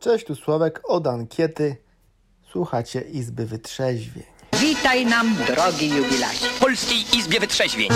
Cześć, tu Sławek od ankiety. Słuchacie Izby Wytrzeźwień. Witaj nam, drogi jubilacie. w Polskiej Izbie Wytrzeźwień.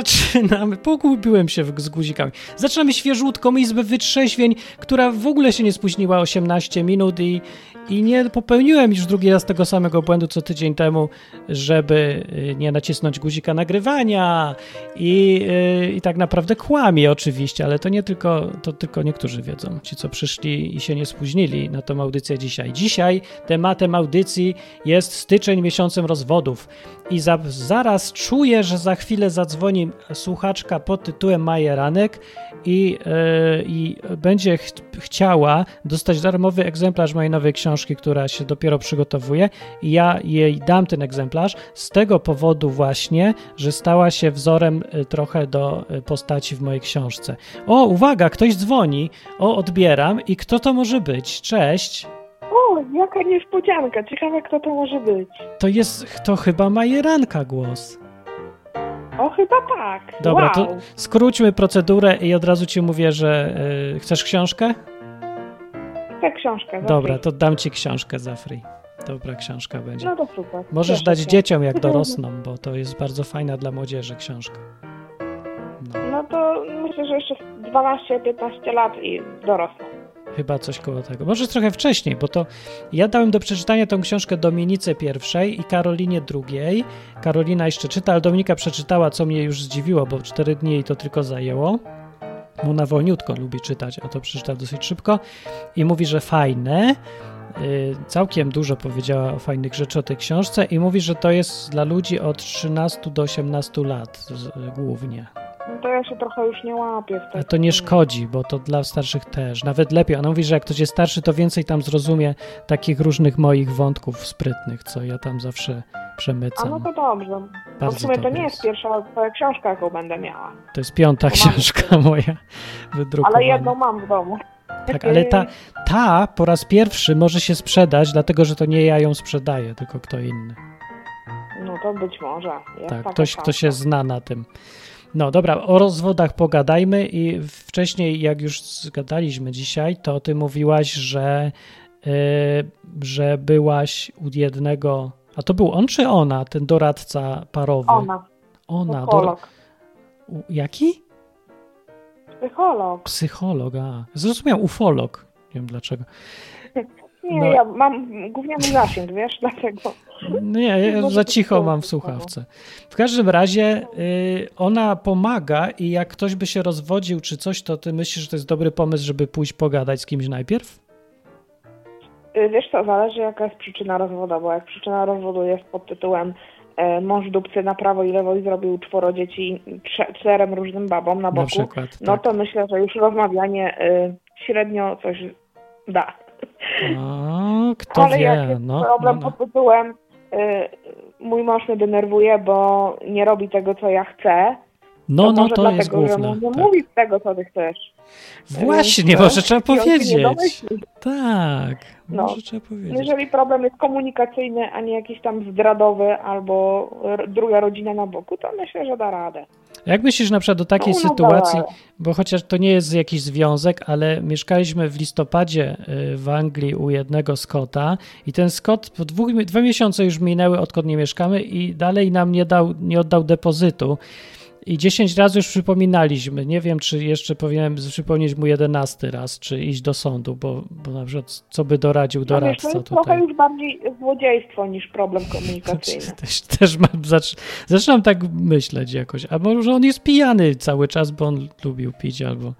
Zaczynamy. Pogubiłem się z guzikami. Zaczynamy świeżutką izbę wytrzeźwień, która w ogóle się nie spóźniła 18 minut i, i nie popełniłem już drugi raz tego samego błędu co tydzień temu, żeby y, nie nacisnąć guzika nagrywania i, y, i tak naprawdę kłamie oczywiście, ale to nie tylko, to tylko niektórzy wiedzą, ci co przyszli i się nie spóźnili na tą audycję dzisiaj. Dzisiaj tematem audycji jest styczeń miesiącem rozwodów i za, zaraz czuję, że za chwilę zadzwoni słuchaczka pod tytułem Majeranek i, e, i będzie ch chciała dostać darmowy egzemplarz mojej nowej książki, która się dopiero przygotowuje i ja jej dam ten egzemplarz z tego powodu właśnie, że stała się wzorem e, trochę do e, postaci w mojej książce. O, uwaga, ktoś dzwoni, o, odbieram i kto to może być? Cześć. O, jaka niespodzianka. Ciekawe, kto to może być. To jest, to chyba Majeranka głos. O, chyba tak. Dobra, wow. to skróćmy procedurę i od razu ci mówię, że y, chcesz książkę? Tę książkę. Dobra, to dam ci książkę za free. Dobra książka będzie. No to super. Możesz Cieszę dać się. dzieciom jak dorosną, bo to jest bardzo fajna dla młodzieży książka. No, No to myślę, że jeszcze 12-15 lat i dorosną. Chyba coś koło tego. Może trochę wcześniej, bo to ja dałem do przeczytania tą książkę Dominice pierwszej i Karolinie drugiej. Karolina jeszcze czyta, ale Dominika przeczytała, co mnie już zdziwiło, bo cztery dni jej to tylko zajęło. Ona wolniutko lubi czytać, a to przeczytała dosyć szybko i mówi, że fajne. Y, Całkiem dużo powiedziała fajnych rzeczy o tej książce i mówi, że to jest dla ludzi od 13 do 18 lat z- głównie. No to ja się trochę już nie łapię w A tej to nie szkodzi, bo to dla starszych też. Nawet lepiej. Ona mówi, że jak ktoś jest starszy, to więcej tam zrozumie takich różnych moich wątków sprytnych, co ja tam zawsze A przemycam. no to dobrze. Bardzo w sumie to nie jest pierwsza twoja książka, jaką będę miała. To jest piąta to mam- książka moja wydrukowana. Ale jedną mam w domu. Tak, ale ta, ta po raz pierwszy może się sprzedać, dlatego że to nie ja ją sprzedaję, tylko kto inny. No to być może. Jest Tak, ktoś, kto się zna na tym. No dobra, o rozwodach pogadajmy i wcześniej, jak już zgadaliśmy dzisiaj, to ty mówiłaś, że, yy, że byłaś u jednego, a to był on czy ona, ten doradca parowy? Ona. Ona, Psycholog. jaki? Psycholog. Psycholog, a. Zrozumiałem, ufolog. Nie wiem dlaczego. Nie, No. ja mam gówniany zasięg, wiesz, dlatego. Nie, ja za cicho mam w ciekawe. słuchawce. W każdym razie y, ona pomaga i jak ktoś by się rozwodził czy coś, to ty myślisz, że to jest dobry pomysł, żeby pójść pogadać z kimś najpierw? Y, Wiesz co, zależy jaka jest przyczyna rozwodu, bo jak przyczyna rozwodu jest pod tytułem e, mąż dupcy na prawo i lewo i zrobił czworo dzieci czterem różnym babom na Na boku, przykład. no tak. to myślę, że już rozmawianie y, średnio coś da. Kto Ale wie, jak jest no, problem no, no. pod tytułem y, mój mąż mnie denerwuje, bo nie robi tego, co ja chcę, No, to no, to dlatego, jest główne. że nie tak. mówisz tego, co ty chcesz. Właśnie, Y, może trzeba się nie powiedzieć. Tak, No. może trzeba powiedzieć. Jeżeli problem jest komunikacyjny, a nie jakiś tam zdradowy albo druga rodzina na boku, to myślę, że da radę. Jak myślisz na przykład do takiej No, no, sytuacji, bo chociaż to nie jest jakiś związek, ale mieszkaliśmy w listopadzie y, w Anglii u jednego Scotta i ten Scott po dwóch, dwa miesiące już minęły, odkąd nie mieszkamy i dalej nam nie, dał, nie oddał depozytu. I 10 razy już przypominaliśmy. Nie wiem, czy jeszcze powinienem przypomnieć mu 11 raz, czy iść do sądu, bo, bo na przykład co by doradził No doradca to jest trochę tutaj. już bardziej złodziejstwo niż problem komunikacyjny. Też, też mam, zacz, zaczynam tak myśleć jakoś. A może on jest pijany cały czas, bo on lubił pić, albo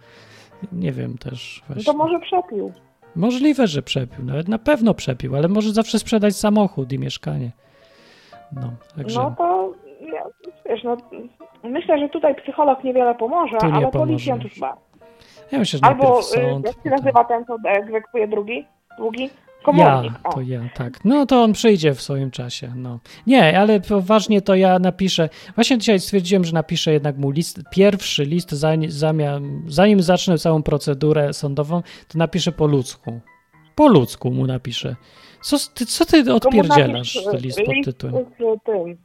nie wiem też No właśnie. to może przepił. Możliwe, że przepił, nawet na pewno przepił, ale może zawsze sprzedać samochód i mieszkanie. No, także No to wiesz, no, myślę, że tutaj psycholog niewiele pomoże, nie ale pomoże policjant już. bardzo. ja myślę, że Albo y, sąd. jak się nazywa ten, co egzekwuje drugi? Długi? Ja, Komornik. o. to ja, tak. No to on przyjdzie w swoim czasie. No. Nie, ale poważnie to ja napiszę. Właśnie dzisiaj stwierdziłem, że napiszę jednak mu list, pierwszy list, zanim, zanim zacznę całą procedurę sądową, to napiszę po ludzku. Po ludzku mu napiszę. Co ty, co ty odpierdzielasz list pod tytułem? z tym.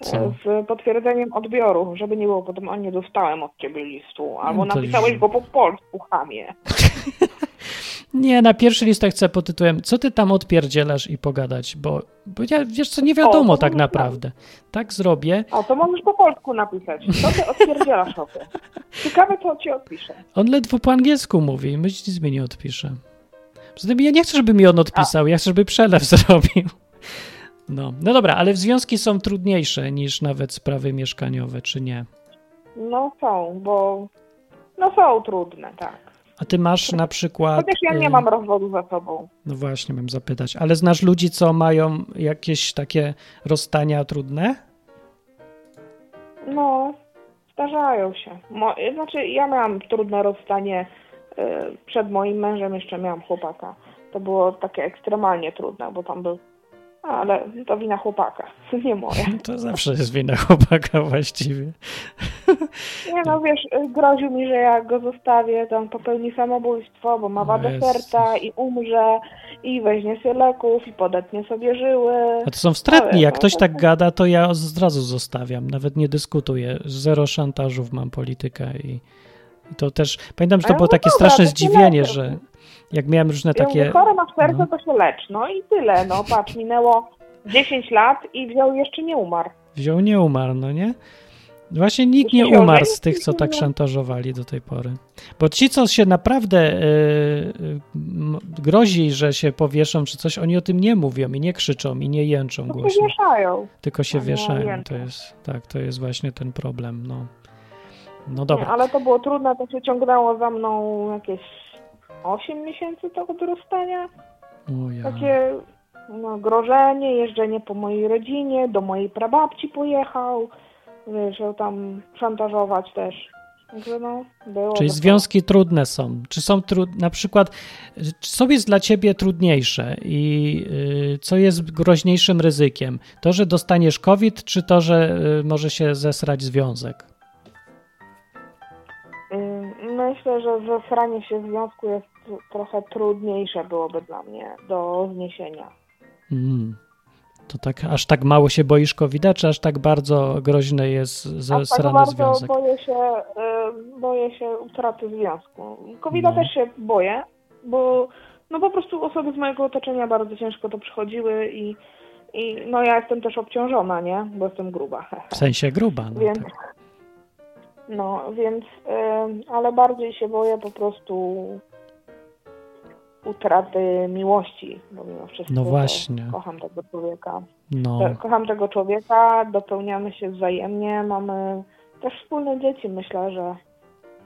Co? z potwierdzeniem odbioru, żeby nie było potem, a nie dostałem od ciebie listu, albo No napisałeś już- go po polsku, chamie. Nie, na pierwszy listach chcę pod tytułem Co ty tam odpierdzielasz i pogadać, bo, bo ja, wiesz co, nie wiadomo O, tak naprawdę. Tak zrobię. A to możesz po polsku napisać. Co ty odpierdzielasz o tym? Ciekawe, co ci odpisze. On ledwo po angielsku mówi, myśl nic mi nie odpisze. Poza tym ja nie chcę, żeby mi on odpisał, ja chcę, żeby przelew zrobił. No, no dobra, ale związki są trudniejsze niż nawet sprawy mieszkaniowe, czy nie? No są, bo... No są trudne, tak. A ty masz na przykład... Chociaż ja nie y, mam rozwodu za sobą. No właśnie, mam zapytać. Ale znasz ludzi, co mają jakieś takie rozstania trudne? No, zdarzają się. Mo, znaczy, ja miałam trudne rozstanie y, przed moim mężem, jeszcze miałam chłopaka. To było takie ekstremalnie trudne, bo tam był... Ale to wina chłopaka, nie moja. To zawsze jest wina chłopaka właściwie. Nie no, wiesz, groził mi, że jak go zostawię, to on popełni samobójstwo, bo ma wadę Jezus. serca i umrze i weźmie się leków i podetnie sobie żyły. A to są wstrętni. Jak no, ktoś to- tak gada, to ja od razu zostawiam. Nawet nie dyskutuję. Zero szantażów mam politykę i, i to też... Pamiętam, że to było takie straszne zdziwienie, że jak miałem różne Ja takie... mówię, chore masz serce, no. to się lecz. No i tyle, no patrz, minęło 10 lat i wziął jeszcze nie umarł. Wziął, nie umarł, no nie? Właśnie nikt nie umarł z tych, co nie tak szantażowali do tej pory. Bo ci, co się naprawdę y, y, m- grozi, że się powieszą czy coś, oni o tym nie mówią i nie krzyczą i nie jęczą To się głośno. wieszają. Tylko się nie wieszają. To jest, tak, to jest właśnie ten problem, no. No Nie, dobra. ale to było trudne, to się ciągnęło za mną jakieś 8 miesięcy tego rozstania. O ja. Takie no, grożenie, jeżdżenie po mojej rodzinie, do mojej prababci pojechał, wiesz, ją tam szantażować też. Także no, było. Czyli związki trudne są. Czy są trud... na przykład, co jest dla ciebie trudniejsze i y, co jest groźniejszym ryzykiem? To, że dostaniesz COVID, czy to, że y, może się zesrać związek? Myślę, że zesranie się w związku jest trochę trudniejsze byłoby dla mnie do zniesienia. Mm. To tak, aż tak mało się boisz covid czy aż tak bardzo groźny jest tak zesrany bardzo związek? boję się, y, boję się utraty związku. Covid-a No. też się boję, bo no po prostu osoby z mojego otoczenia bardzo ciężko to przychodziły i, i no ja jestem też obciążona, nie? Bo jestem gruba. W sensie gruba, no Więc, tak. No, więc, y, ale bardziej się boję po prostu utraty miłości, bo mimo wszystko No właśnie. kocham tego człowieka. No, Kocham tego człowieka, dopełniamy się wzajemnie, mamy też wspólne dzieci. Myślę, że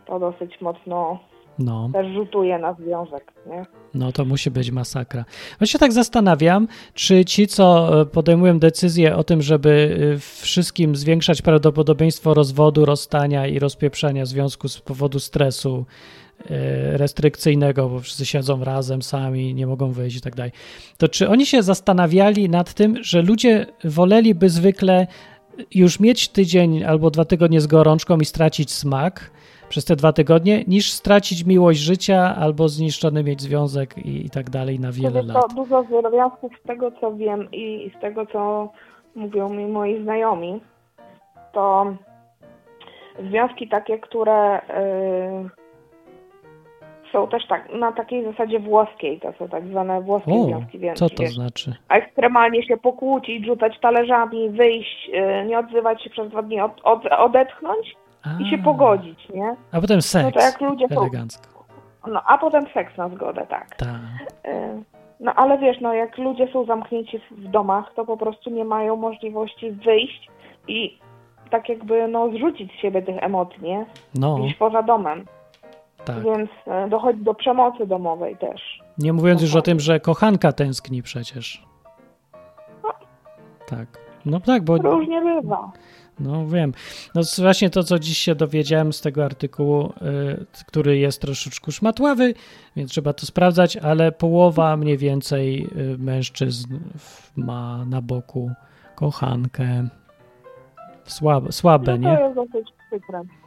to dosyć mocno no. też rzutuje na związek, nie? No to musi być masakra. Ja się tak zastanawiam, czy ci, co e, podejmują decyzję o tym, żeby e, wszystkim zwiększać prawdopodobieństwo rozwodu, rozstania i rozpieprzania związku z powodu stresu e, restrykcyjnego, bo wszyscy siedzą razem sami, nie mogą wyjść i tak dalej, to czy oni się zastanawiali nad tym, że ludzie woleliby zwykle już mieć tydzień albo dwa tygodnie z gorączką i stracić smak, przez te dwa tygodnie, niż stracić miłość życia albo zniszczony mieć związek i, i tak dalej na wiele co, lat. dużo związków z tego, co wiem i z tego, co mówią mi moi znajomi, to związki takie, które y, są też tak na takiej zasadzie włoskiej, to są tak zwane włoskie O, związki, więc co to wiesz, znaczy? a ekstremalnie się pokłócić, rzucać talerzami, wyjść, y, nie odzywać się przez dwa dni, od, od, odetchnąć i się pogodzić, nie? A potem seks. No to jak ludzie są- Elegancko. No a potem seks na zgodę, tak. Tak. No ale wiesz, no jak ludzie są zamknięci w- domach, to po prostu nie mają możliwości wyjść i tak jakby no zrzucić z siebie tych emocji, nie? No, Gdzieś poza domem. tak. Więc y, dochodzi do przemocy domowej też. Nie mówiąc już o tym, że kochanka tęskni przecież. Tak. No tak, bo Różnie bywa. No wiem. No właśnie to, co dziś się dowiedziałem z tego artykułu, y, który jest troszeczkę szmatławy, więc trzeba to sprawdzać, ale połowa mniej więcej y, mężczyzn ma na boku kochankę. Słabe, słabe No nie?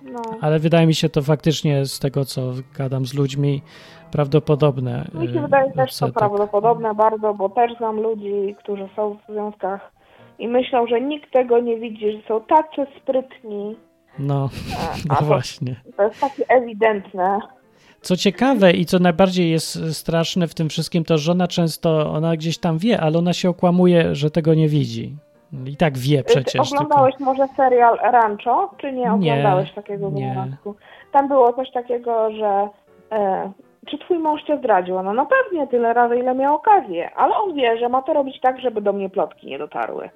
No. Ale wydaje mi się to faktycznie z tego, co gadam z ludźmi, prawdopodobne. Mi y, się wydaje też to prawdopodobne bardzo, bo też znam ludzi, którzy są w związkach i myślą, że nikt tego nie widzi, że są tacy sprytni. No, no to- właśnie. To jest takie ewidentne. Co ciekawe i co najbardziej jest straszne w tym wszystkim, to żona często, ona gdzieś tam wie, ale ona się okłamuje, że tego nie widzi. I tak wie Ty przecież. oglądałeś może serial Rancho, czy nie Nie, oglądałeś takiego nie. wypadku? Tam było coś takiego, że e, czy twój mąż cię zdradził? No no pewnie tyle razy, ile miał okazję, ale on wie, że ma to robić tak, żeby do mnie plotki nie dotarły.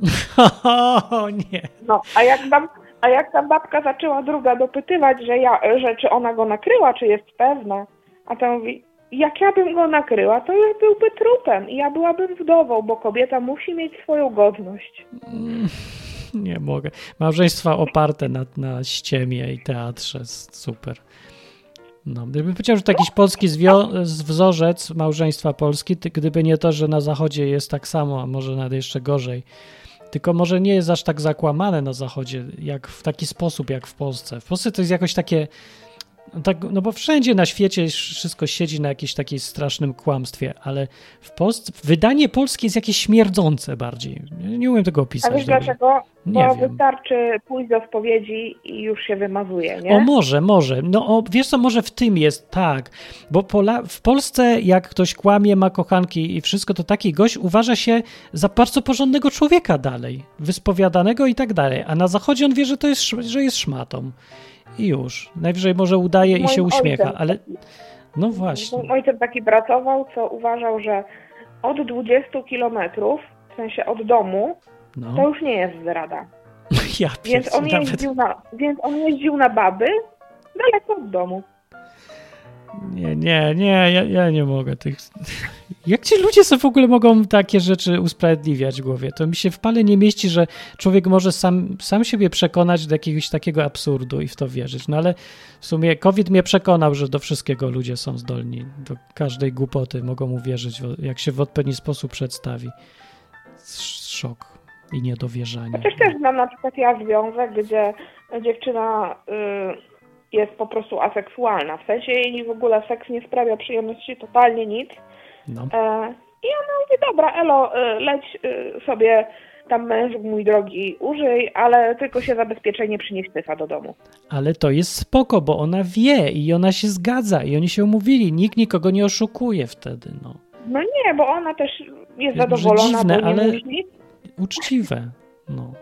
O nie. No, a jak tam, a jak ta babka zaczęła druga dopytywać, że, ja, że czy ona go nakryła, czy jest pewna, a ta mówi, jak ja bym go nakryła, to ja byłby trupem i ja byłabym wdową, bo kobieta musi mieć swoją godność. Nie mogę. Małżeństwa oparte na, na ściemie i teatrze. Super. No, gdybym powiedział, że to jakiś polski wzorzec małżeństwa Polski, gdyby nie to, że na zachodzie jest tak samo, a może nawet jeszcze gorzej. Tylko może nie jest aż tak zakłamane na zachodzie, jak w taki sposób, jak w Polsce. W Polsce to jest jakoś takie. No Tak, no bo wszędzie na świecie wszystko siedzi na jakimś takim strasznym kłamstwie, ale w Polsce wydanie polskie jest jakieś śmierdzące bardziej. Nie, nie umiem tego A opisać. wiesz dobrze. dlaczego? Nie Bo wiem. wystarczy pójść do spowiedzi i już się wymazuje, O, nie? może, może. No, o, wiesz co, może w tym jest, tak. Bo Pola w Polsce, jak ktoś kłamie, ma kochanki i wszystko, to taki gość uważa się za bardzo porządnego człowieka dalej, wyspowiadanego i tak dalej. A na zachodzie on wie, że to jest, że jest szmatą. I już. Najwyżej może udaje i Moim się uśmiecha, ojcem ale no właśnie. Mój ojciec taki pracował, co uważał, że od 20 kilometrów, w sensie od domu, to No, już nie jest zdrada. ja Więc on, pierd- nawet jeździł na, więc on jeździł na baby daleko od domu. Nie, nie, nie, ja, ja nie mogę tych. Jak ci ludzie sobie w ogóle mogą takie rzeczy usprawiedliwiać w głowie? To mi się w pale nie mieści, że człowiek może sam, sam siebie przekonać do jakiegoś takiego absurdu i w to wierzyć. No ale w sumie COVID mnie przekonał, że do wszystkiego ludzie są zdolni. Do każdej głupoty mogą uwierzyć, jak się w odpowiedni sposób przedstawi. Sz- Szok i niedowierzanie. Chociaż też znam na przykład ja związek, gdzie dziewczyna y, jest po prostu aseksualna. W sensie jej w ogóle seks nie sprawia przyjemności totalnie nic. No. E, I ona mówi, dobra Elo, y, leć y, sobie tam mężu mój drogi użyj, ale tylko się zabezpieczenie przynieść tyfa do domu. Ale to jest spoko, bo ona wie i ona się zgadza i oni się umówili. Nikt nikogo nie oszukuje wtedy, no. No nie, bo ona też jest Jest zadowolona, dziwne, bo nie ale- mówi. Uczciwe. No,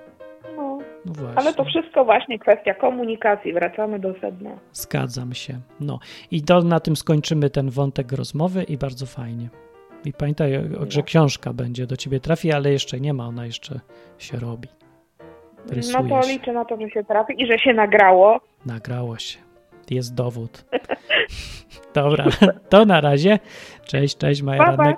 No. no. Ale to wszystko właśnie kwestia komunikacji. Wracamy do sedna. Zgadzam się. No i to na tym skończymy ten wątek rozmowy i bardzo fajnie. I pamiętaj, że książka będzie do ciebie trafi, ale jeszcze nie ma, ona jeszcze się robi. Rysuje No to się. liczę na to, że się trafi i że się nagrało. Nagrało się. Jest dowód. Dobra, to na razie. Cześć, cześć, pa.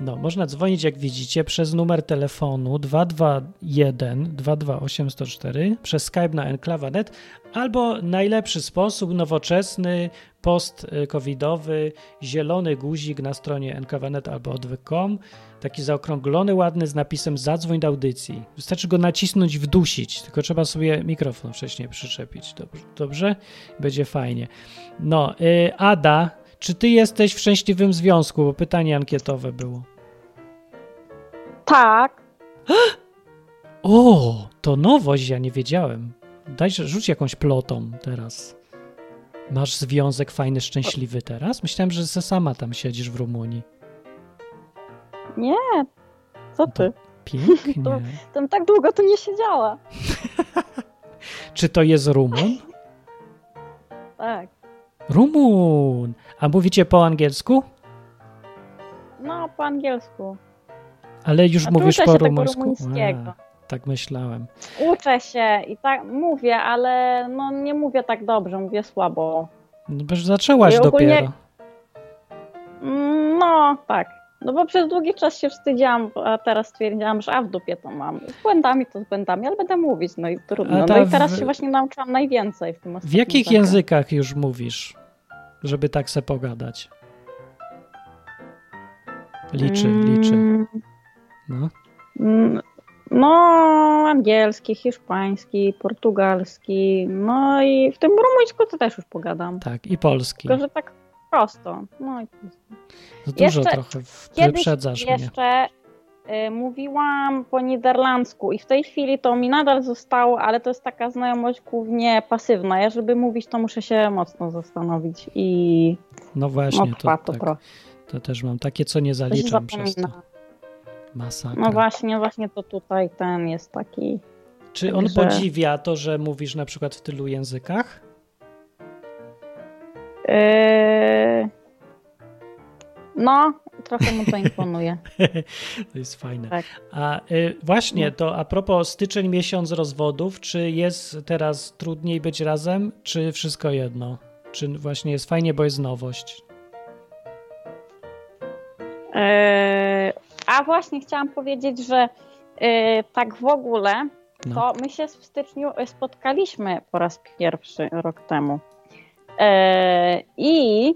No, można dzwonić, jak widzicie, przez numer telefonu 221 228 104 przez Skype na enklawa.net albo najlepszy sposób, nowoczesny, post-covidowy, zielony guzik na stronie enklawa.net albo odwyk.com, taki zaokrąglony, ładny z napisem zadzwoń do audycji. Wystarczy go nacisnąć, wdusić, tylko trzeba sobie mikrofon wcześniej przyczepić. Dobrze? Dobrze? Będzie fajnie. No, y, Ada, czy ty jesteś w szczęśliwym związku? Bo pytanie ankietowe było. Tak. O, to nowość, ja nie wiedziałem. Daj, rzuć jakąś plotą teraz. Masz związek fajny, szczęśliwy teraz? Myślałem, że se sama tam siedzisz w Rumunii. Nie. Co ty? Pięknie. To- Tam tak długo tu nie siedziała. Czy to jest Rumun? Tak. Rumun! A mówicie po angielsku? No, po angielsku. Ale już A mówisz po tego rumuńsku? A, tak myślałem. Uczę się i tak mówię, ale no nie mówię tak dobrze, mówię słabo. No, bo zaczęłaś I ogólnie- dopiero. Mm, No, tak. No bo przez długi czas się wstydziłam, a teraz stwierdziłam, że a w dupie to mam. Z błędami to z błędami, ale będę mówić, no i trudno. No i teraz w- się właśnie nauczyłam najwięcej w tym W jakich czasie. językach już mówisz, żeby tak se pogadać? Liczy, liczy. Mm, No. Mm, No, angielski, hiszpański, portugalski, no i w tym rumuńsku to też już pogadam. Tak, i polski. Tylko, że tak prosto. No i To dużo jeszcze- trochę wyprzedzasz mnie. jeszcze, mówiłam po niderlandzku i w tej chwili to mi nadal zostało, ale to jest taka znajomość głównie pasywna. Ja, żeby mówić, to muszę się mocno zastanowić i No właśnie, to, trwa to tak, to też mam takie, co nie zaliczam przez to. Masakra. No właśnie, właśnie to tutaj ten jest taki. Czy on Także- podziwia to, że mówisz na przykład w tylu językach? Yy... No, trochę mu to imponuje. to jest fajne. Tak. A y, właśnie, to a propos styczeń, miesiąc rozwodów, czy jest teraz trudniej być razem, czy wszystko jedno? Czy właśnie jest fajnie, bo jest nowość? Yy, A właśnie chciałam powiedzieć, że yy, tak w ogóle No. to my się w styczniu spotkaliśmy po raz pierwszy rok temu. Yy, I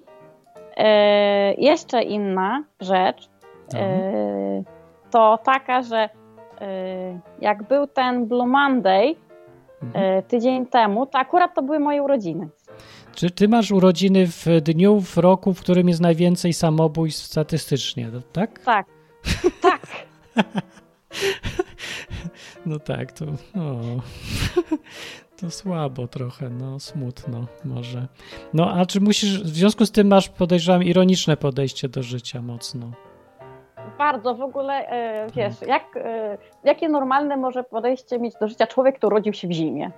jeszcze inna rzecz No. yy, to taka, że yy, jak był ten Blue Monday Mhm. tydzień temu, to akurat to były moje urodziny. Czy ty masz urodziny w dniu, w roku, w którym jest najwięcej samobójstw statystycznie, to- tak? Tak, tak. No tak, to, o, to słabo trochę, no smutno może. No a czy musisz, w związku z tym masz, podejrzewam, ironiczne podejście do życia mocno. Bardzo w ogóle, e, wiesz, jak, e, jakie normalne może podejście mieć do życia człowiek, który urodził się w zimie?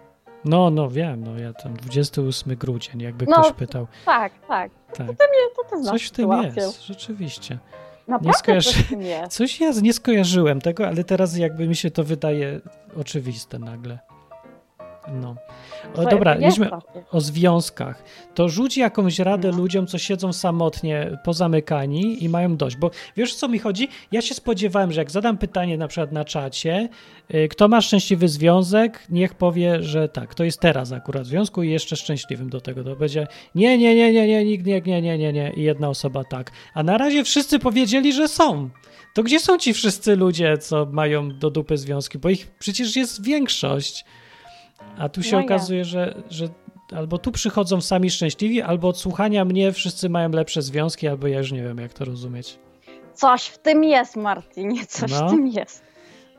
No, no wiem, no ja tam 28 grudzień, jakby No, ktoś pytał. Tak, tak. Tak, Nie, to ty znasz coś w tym sytuację. jest, rzeczywiście. Naprawdę skojarzy- coś. Coś ja nie skojarzyłem tego, ale teraz jakby mi się to wydaje oczywiste nagle. No. O, dobra, takie. o związkach. To rzuć jakąś radę No. ludziom, co siedzą samotnie, pozamykani i mają dość. Bo wiesz, co mi chodzi? Ja się spodziewałem, że jak zadam pytanie na przykład na czacie, y, kto ma szczęśliwy związek, niech powie, że tak, to jest teraz akurat w związku i jeszcze szczęśliwym do tego. To będzie nie, nie, nie, nie, nie, nikt nie, nie, nie, nie, nie i jedna osoba tak. A na razie wszyscy powiedzieli, że są. To gdzie są ci wszyscy ludzie, co mają do dupy związki? Bo ich przecież jest większość. A tu się No okazuje, że, że albo tu przychodzą sami szczęśliwi, albo od słuchania mnie wszyscy mają lepsze związki, albo ja już nie wiem, jak to rozumieć. Coś w tym jest, Martinie, coś No. w tym jest.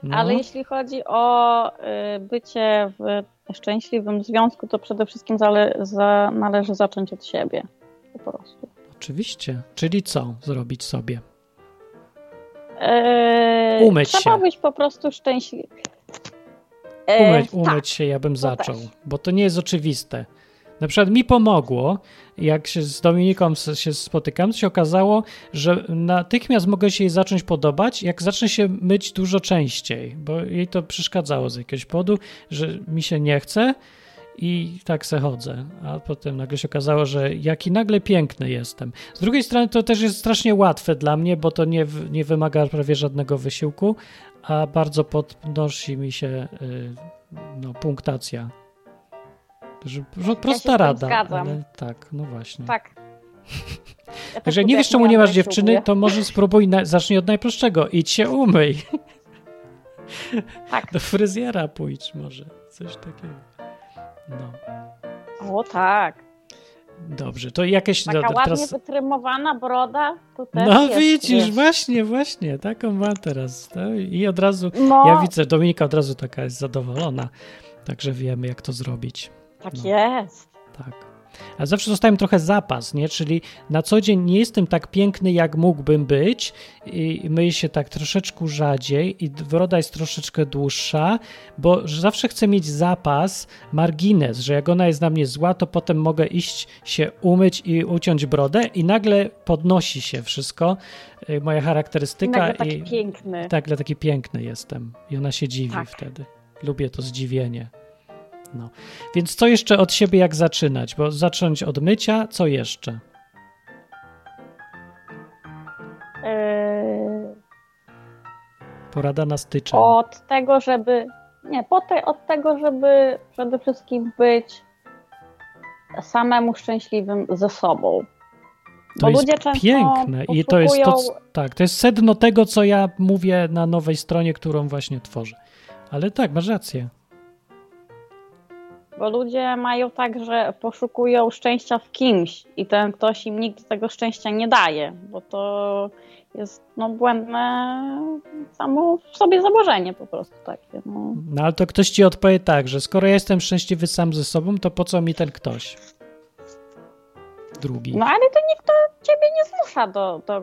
No, Ale jeśli chodzi o y, bycie w szczęśliwym związku, to przede wszystkim zale, za, należy zacząć od siebie. Po prostu. oczywiście. Czyli co zrobić sobie? E, Umyć trzeba się. być po prostu szczęśliwy. E, Umyć, tak. umyć się, ja bym zaczął, bo to nie jest oczywiste. Na przykład mi pomogło, jak się z Dominiką się spotykam, to się okazało, że natychmiast mogę się jej zacząć podobać, jak zacznę się myć dużo częściej, bo jej to przeszkadzało z jakiegoś powodu, że mi się nie chce i tak se chodzę. A potem nagle się okazało, że jaki nagle piękny jestem. Z drugiej strony to też jest strasznie łatwe dla mnie, bo to nie, nie wymaga prawie żadnego wysiłku, a bardzo podnosi mi się y, no, punktacja. Że, że prosta tym rada, ale tak, no właśnie. Tak. Ja Także tak nie wiesz, czemu nie masz dziewczyny, to może spróbuj, na, zacznij od najprostszego. Idź się umyj. Tak. Do fryzjera pójdź może. Coś takiego. No, O tak. Dobrze. To jakieś... Taka ładnie teraz... wytrymowana broda, to też No jest, widzisz, właśnie, właśnie. Taką mam teraz. I od razu... No, Ja widzę, Dominika od razu taka jest zadowolona. Także wiemy, jak to zrobić. tak no. jest. Tak. A zawsze zostałem trochę zapas, nie? Czyli na co dzień nie jestem tak piękny, jak mógłbym być i myję się tak troszeczkę rzadziej i broda jest troszeczkę dłuższa, bo zawsze chcę mieć zapas, margines, że jak ona jest na mnie zła, to potem mogę iść się umyć i uciąć brodę i nagle podnosi się wszystko, y, moja charakterystyka Nagle taki i piękny. nagle taki piękny jestem i ona się dziwi Tak. wtedy. Lubię to zdziwienie. No. Więc co jeszcze od siebie, jak zaczynać? Bo zacząć od mycia, co jeszcze? Yy, Porada na styczeń. od tego, żeby. Nie, po te, od tego, żeby przede wszystkim być samemu szczęśliwym ze sobą. to bo jest piękne i to jest to, poszukują- tak, to jest sedno tego, co ja mówię na nowej stronie, którą właśnie tworzę. Ale tak, masz rację. Bo ludzie mają tak, że poszukują szczęścia w kimś i ten ktoś im nigdy tego szczęścia nie daje, bo to jest no, błędne samo w sobie założenie po prostu takie. No. No ale to ktoś ci odpowie tak, że skoro ja jestem szczęśliwy sam ze sobą, to po co mi ten ktoś? Drugi. no ale to nikt to ciebie nie zmusza do, do,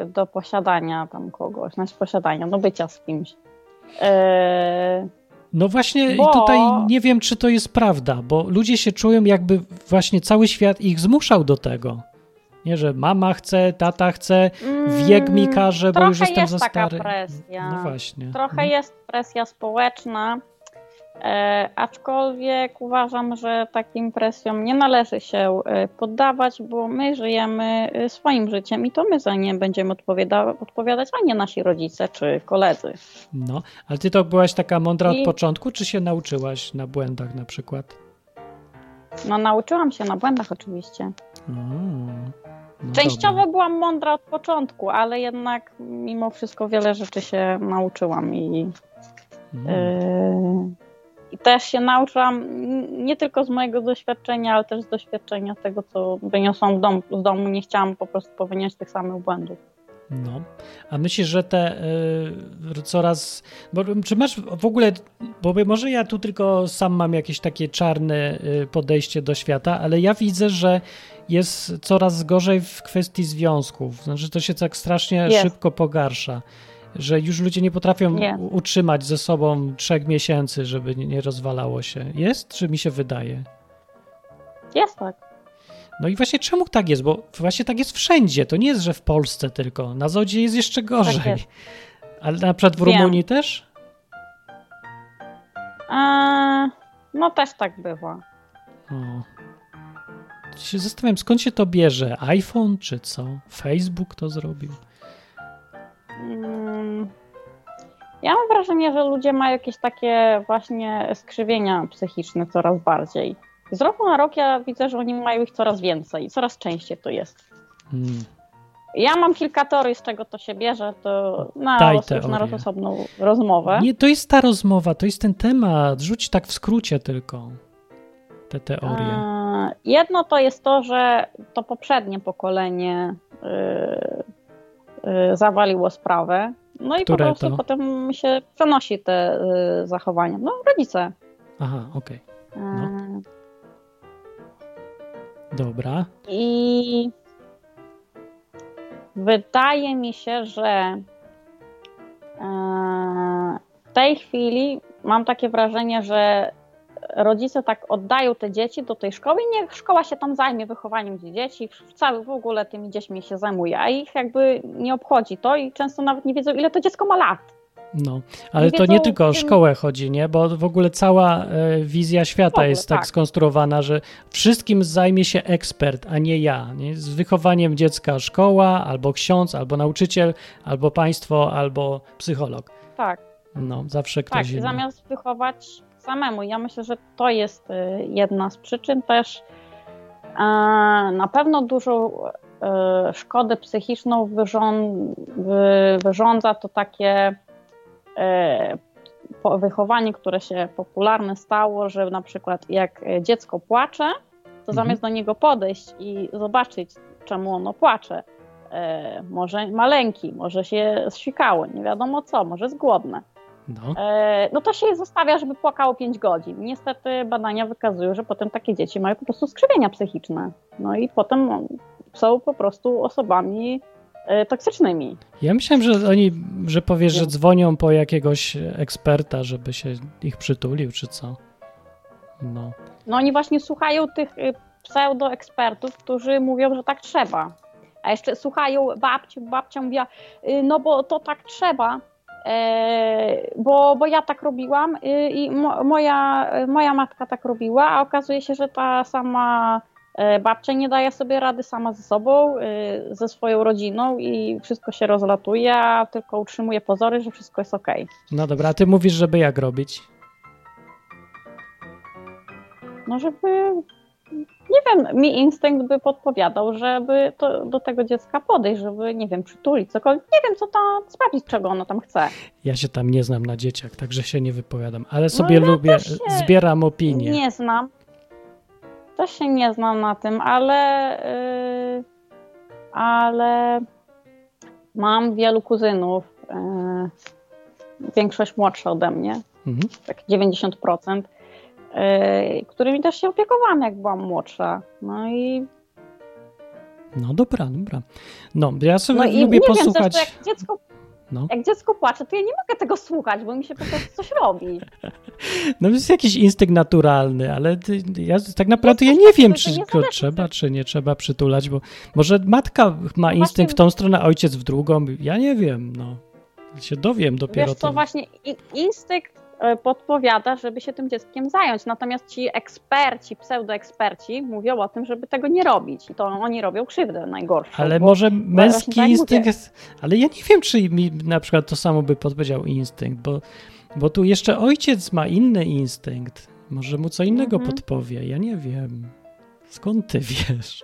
yy, do posiadania tam kogoś, znaczy posiadania, do bycia z kimś. Yy, No właśnie Bo- i tutaj nie wiem, czy to jest prawda, bo ludzie się czują jakby właśnie cały świat ich zmuszał do tego. Nie, że mama chce, tata chce, wiek mi każe, bo Mm, już jestem jest za taka stary. presja. No właśnie. Trochę Mhm. jest presja społeczna, aczkolwiek uważam, że takim presjom nie należy się e, poddawać, bo my żyjemy e, swoim życiem i to my za nie będziemy odpowiada- odpowiadać, a nie nasi rodzice czy koledzy. No, ale ty to byłaś taka mądra od I- początku, czy się nauczyłaś na błędach na przykład? No nauczyłam się na błędach oczywiście. Mm, no Częściowo dobra. byłam mądra od początku, ale jednak mimo wszystko wiele rzeczy się nauczyłam i Mm. I też się nauczyłam n- nie tylko z mojego doświadczenia, ale też z doświadczenia tego, co wyniosłam z domu. Z domu. Nie chciałam po prostu popełniać tych samych błędów. No, a myślisz, że te y, coraz. Bo, czy masz w ogóle. Bo może ja tu tylko sam mam jakieś takie czarne y, podejście do świata, ale ja widzę, że jest coraz gorzej w kwestii związków. Znaczy, to się tak strasznie Jest. szybko pogarsza. Że już ludzie nie potrafią Nie. utrzymać ze sobą trzech miesięcy, żeby nie, rozwalało się. Jest, czy mi się wydaje? Jest tak. No i właśnie czemu tak jest? Bo właśnie tak jest wszędzie. To nie jest, że w Polsce tylko. Na Zachodzie jest jeszcze gorzej. Tak jest. Ale na przykład w Wiem. Rumunii też? Eee, no też tak bywa. O. Się zastanawiam, skąd się to bierze? iPhone czy co? Facebook to zrobił? Mm, Ja mam wrażenie, że ludzie mają jakieś takie właśnie skrzywienia psychiczne coraz bardziej. Z roku na rok ja widzę, że oni mają ich coraz więcej, coraz częściej to jest. Hmm. Ja mam kilka teorii, z czego to się bierze, to na, Daj na osobną rozmowę. Nie, to jest ta rozmowa, to jest ten temat. Rzuć tak w skrócie tylko te teorie. Jedno to jest to, że to poprzednie pokolenie yy, zawaliło sprawę. No i Które po prostu to? potem się przenosi te yy, zachowania. No, rodzice. Aha, okej. Eee, No. Dobra. I wydaje mi się, że e, w tej chwili mam takie wrażenie, że rodzice tak oddają te dzieci do tej szkoły i niech szkoła się tam zajmie wychowaniem dzieci, w- cały w ogóle tymi dziećmi się zajmuje, a ich jakby nie obchodzi to i często nawet nie wiedzą, ile to dziecko ma lat. No, ale Nie to nie tylko o szkołę chodzi, nie? Bo w ogóle cała e, wizja świata ogóle, jest tak, tak. skonstruowana, że wszystkim zajmie się ekspert, a nie ja. Nie? Z wychowaniem dziecka szkoła, albo ksiądz, albo nauczyciel, albo państwo, albo psycholog. Tak. No, zawsze Tak, ktoś i inny. zamiast wychować samemu. Ja myślę, że to jest y, jedna z przyczyn też. Na pewno dużą e, szkodę psychiczną wyrząd, wy- wyrządza to takie po- wychowanie, które się popularne stało, że na przykład jak dziecko płacze, to Mhm. zamiast do niego podejść i zobaczyć, czemu ono płacze, może maleńki, może się zsikało, nie wiadomo co, może jest głodne. No, E, no to się je zostawia, żeby płakało 5 godzin. Niestety badania wykazują, że potem takie dzieci mają po prostu skrzywienia psychiczne. No i potem są po prostu osobami e, toksycznymi. ja myślałem, że oni, że powiesz, że dzwonią po jakiegoś eksperta, żeby się ich przytulił, czy co. No, No oni właśnie słuchają tych y, pseudoekspertów, którzy mówią, że tak trzeba. A jeszcze słuchają babci, babcia mówiła, y, no bo to tak trzeba, bo, bo ja tak robiłam y, i mo, moja, moja matka tak robiła, a okazuje się, że ta sama e, babcia nie daje sobie rady sama ze sobą, y, ze swoją rodziną i wszystko się rozlatuje, a tylko utrzymuje pozory, że wszystko jest okej. no dobra, a ty mówisz, żeby jak robić? No żeby nie wiem, mi instynkt by podpowiadał, żeby to, do tego dziecka podejść, żeby, nie wiem, przytulić cokolwiek. Nie wiem, co tam, sprawdzić, czego ono tam chce. Ja się tam nie znam na dzieciach, także się nie wypowiadam, ale sobie ja lubię, zbieram opinie. Nie znam. Też się nie znam na tym, ale, yy, ale mam wielu kuzynów, yy, większość młodsza ode mnie, Mhm. tak 90%, yy, którymi też się opiekowałam, jak byłam młodsza. No i, No dobra, dobra. No, ja sobie no lubię nie posłuchać. wiem, też, jak dziecko, No. jak dziecko płacze, to ja nie mogę tego słuchać, bo mi się po prostu coś robi. No to jest jakiś instynkt naturalny, ale ty, ja tak naprawdę ja coś nie wiem, czy go trzeba, czy nie trzeba przytulać, bo może matka ma instynkt w tą stronę, a ojciec w drugą. Ja nie wiem, no. Się dowiem dopiero Wiesz co, to. właśnie instynkt e, podpowiada, żeby się tym dzieckiem zająć. Natomiast ci eksperci, pseudoeksperci mówią o tym, żeby tego nie robić. I to oni robią krzywdę najgorszą. Ale może męski tak instynkt jest. Ale ja nie wiem, czy mi na przykład to samo by podpowiedział instynkt, bo, bo tu jeszcze ojciec ma inny instynkt. Może mu co innego Mhm. podpowie. Ja nie wiem. Skąd ty wiesz?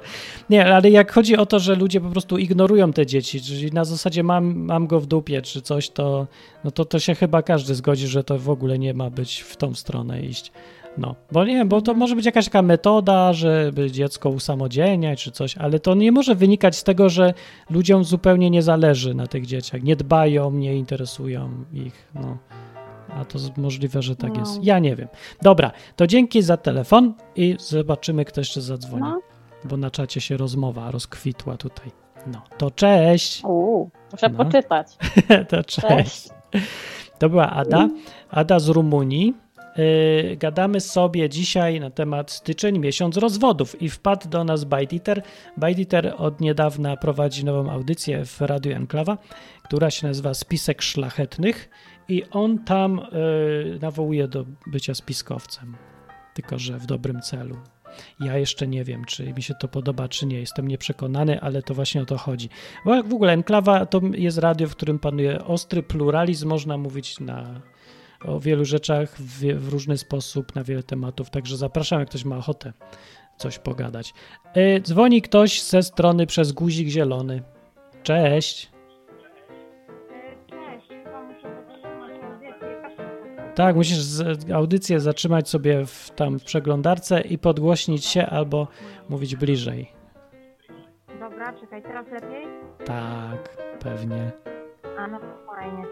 Nie, ale jak chodzi o to, że ludzie po prostu ignorują te dzieci, czyli na zasadzie mam, mam go w dupie czy coś, to, no to to się chyba każdy zgodzi, że to w ogóle nie ma być w tą stronę iść. No, bo nie bo to może być jakaś taka metoda, żeby dziecko usamodzielniać czy coś, ale to nie może wynikać z tego, że ludziom zupełnie nie zależy na tych dzieciach, nie dbają, nie interesują ich, no. A to możliwe, że tak No. jest. Ja nie wiem. Dobra, to dzięki za telefon i zobaczymy, kto jeszcze zadzwoni, No. bo na czacie się rozmowa rozkwitła tutaj. No, to cześć. Uuu, muszę No. poczytać. to cześć. Cześć. To była Ada, Ada z Rumunii. Yy, gadamy sobie dzisiaj na temat styczeń, miesiąc rozwodów i wpadł do nas Bajditer. Bajditer od niedawna prowadzi nową audycję w Radiu Enklawa, która się nazywa Spisek Szlachetnych i on tam yy, nawołuje do bycia spiskowcem, tylko że w dobrym celu. Ja jeszcze nie wiem, czy mi się to podoba, czy nie. Jestem nieprzekonany, ale to właśnie o to chodzi. Bo w ogóle Enklawa to jest radio, w którym panuje ostry pluralizm. Można mówić na, o wielu rzeczach w, w różny sposób, na wiele tematów. Także zapraszam, jak ktoś ma ochotę coś pogadać. E, dzwoni ktoś ze strony przez guzik zielony. Cześć, Tak, musisz z, audycję zatrzymać sobie w, tam w przeglądarce i podgłośnić się albo mówić bliżej. Dobra, czekaj, teraz lepiej? Tak, pewnie. A no to fajnie.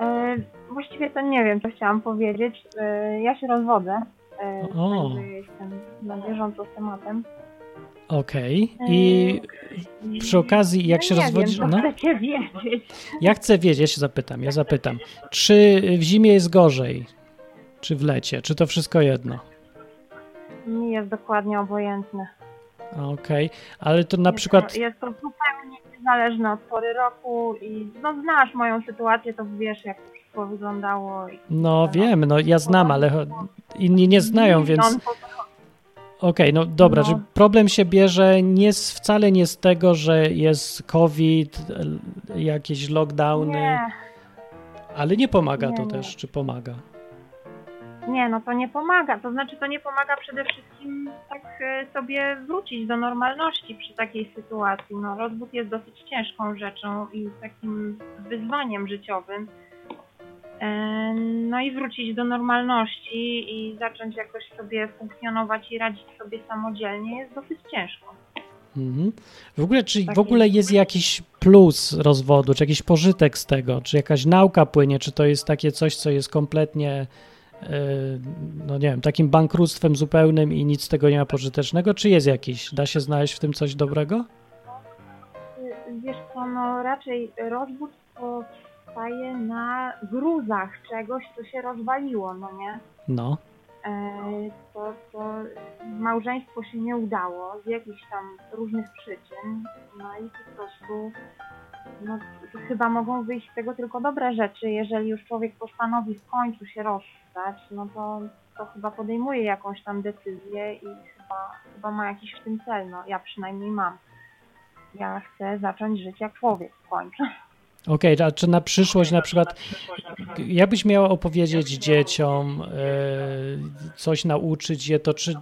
E, właściwie to nie wiem, co chciałam powiedzieć. E, ja się rozwodzę. E, O. Także jestem na bieżąco z tematem. Okej. I przy okazji, jak no się rozwodzisz. Wiem, no, chcecie wiedzieć. ja chcę wiedzieć, ja się zapytam, ja zapytam. Czy w zimie jest gorzej? Czy w lecie? Czy to wszystko jedno? Mi jest dokładnie obojętne. Okej, ale to na jest przykład. To, jest to zupełnie niezależne od pory roku i no znasz moją sytuację, to wiesz jak to wszystko wyglądało. No wiem, no ja znam, ale cho- inni nie znają, więc. Okej, no dobra, No. problem się bierze nie z, wcale nie z tego, że jest COVID, jakieś lockdowny, Nie, ale nie pomaga Nie, to nie. też, czy pomaga? nie, no to nie pomaga. To znaczy to nie pomaga przede wszystkim tak e, sobie wrócić do normalności przy takiej sytuacji. No rozwód jest dosyć ciężką rzeczą i takim wyzwaniem życiowym. E, No i wrócić do normalności i zacząć jakoś sobie funkcjonować i radzić sobie samodzielnie jest dosyć ciężko. Mhm. W ogóle, czy w ogóle jest jakiś plus rozwodu, czy jakiś pożytek z tego, czy jakaś nauka płynie, czy to jest takie coś, co jest kompletnie, yy, no nie wiem, takim bankructwem zupełnym i nic z tego nie ma pożytecznego, czy jest jakiś? Da się znaleźć w tym coś dobrego? Wiesz co, no raczej rozwód powstaje na gruzach czegoś, co się rozwaliło, no nie? No. E, To, to małżeństwo się nie udało z jakichś tam różnych przyczyn, no i po prostu no, chyba mogą wyjść z tego tylko dobre rzeczy. Jeżeli już człowiek postanowi w końcu się rozstać, no to, to chyba podejmuje jakąś tam decyzję i chyba, chyba ma jakiś w tym cel. No, ja przynajmniej mam. Ja chcę zacząć żyć jak człowiek w końcu. Okej, a czy na przyszłość na przykład, jakbyś miała opowiedzieć dzieciom, e, coś nauczyć je, to czy,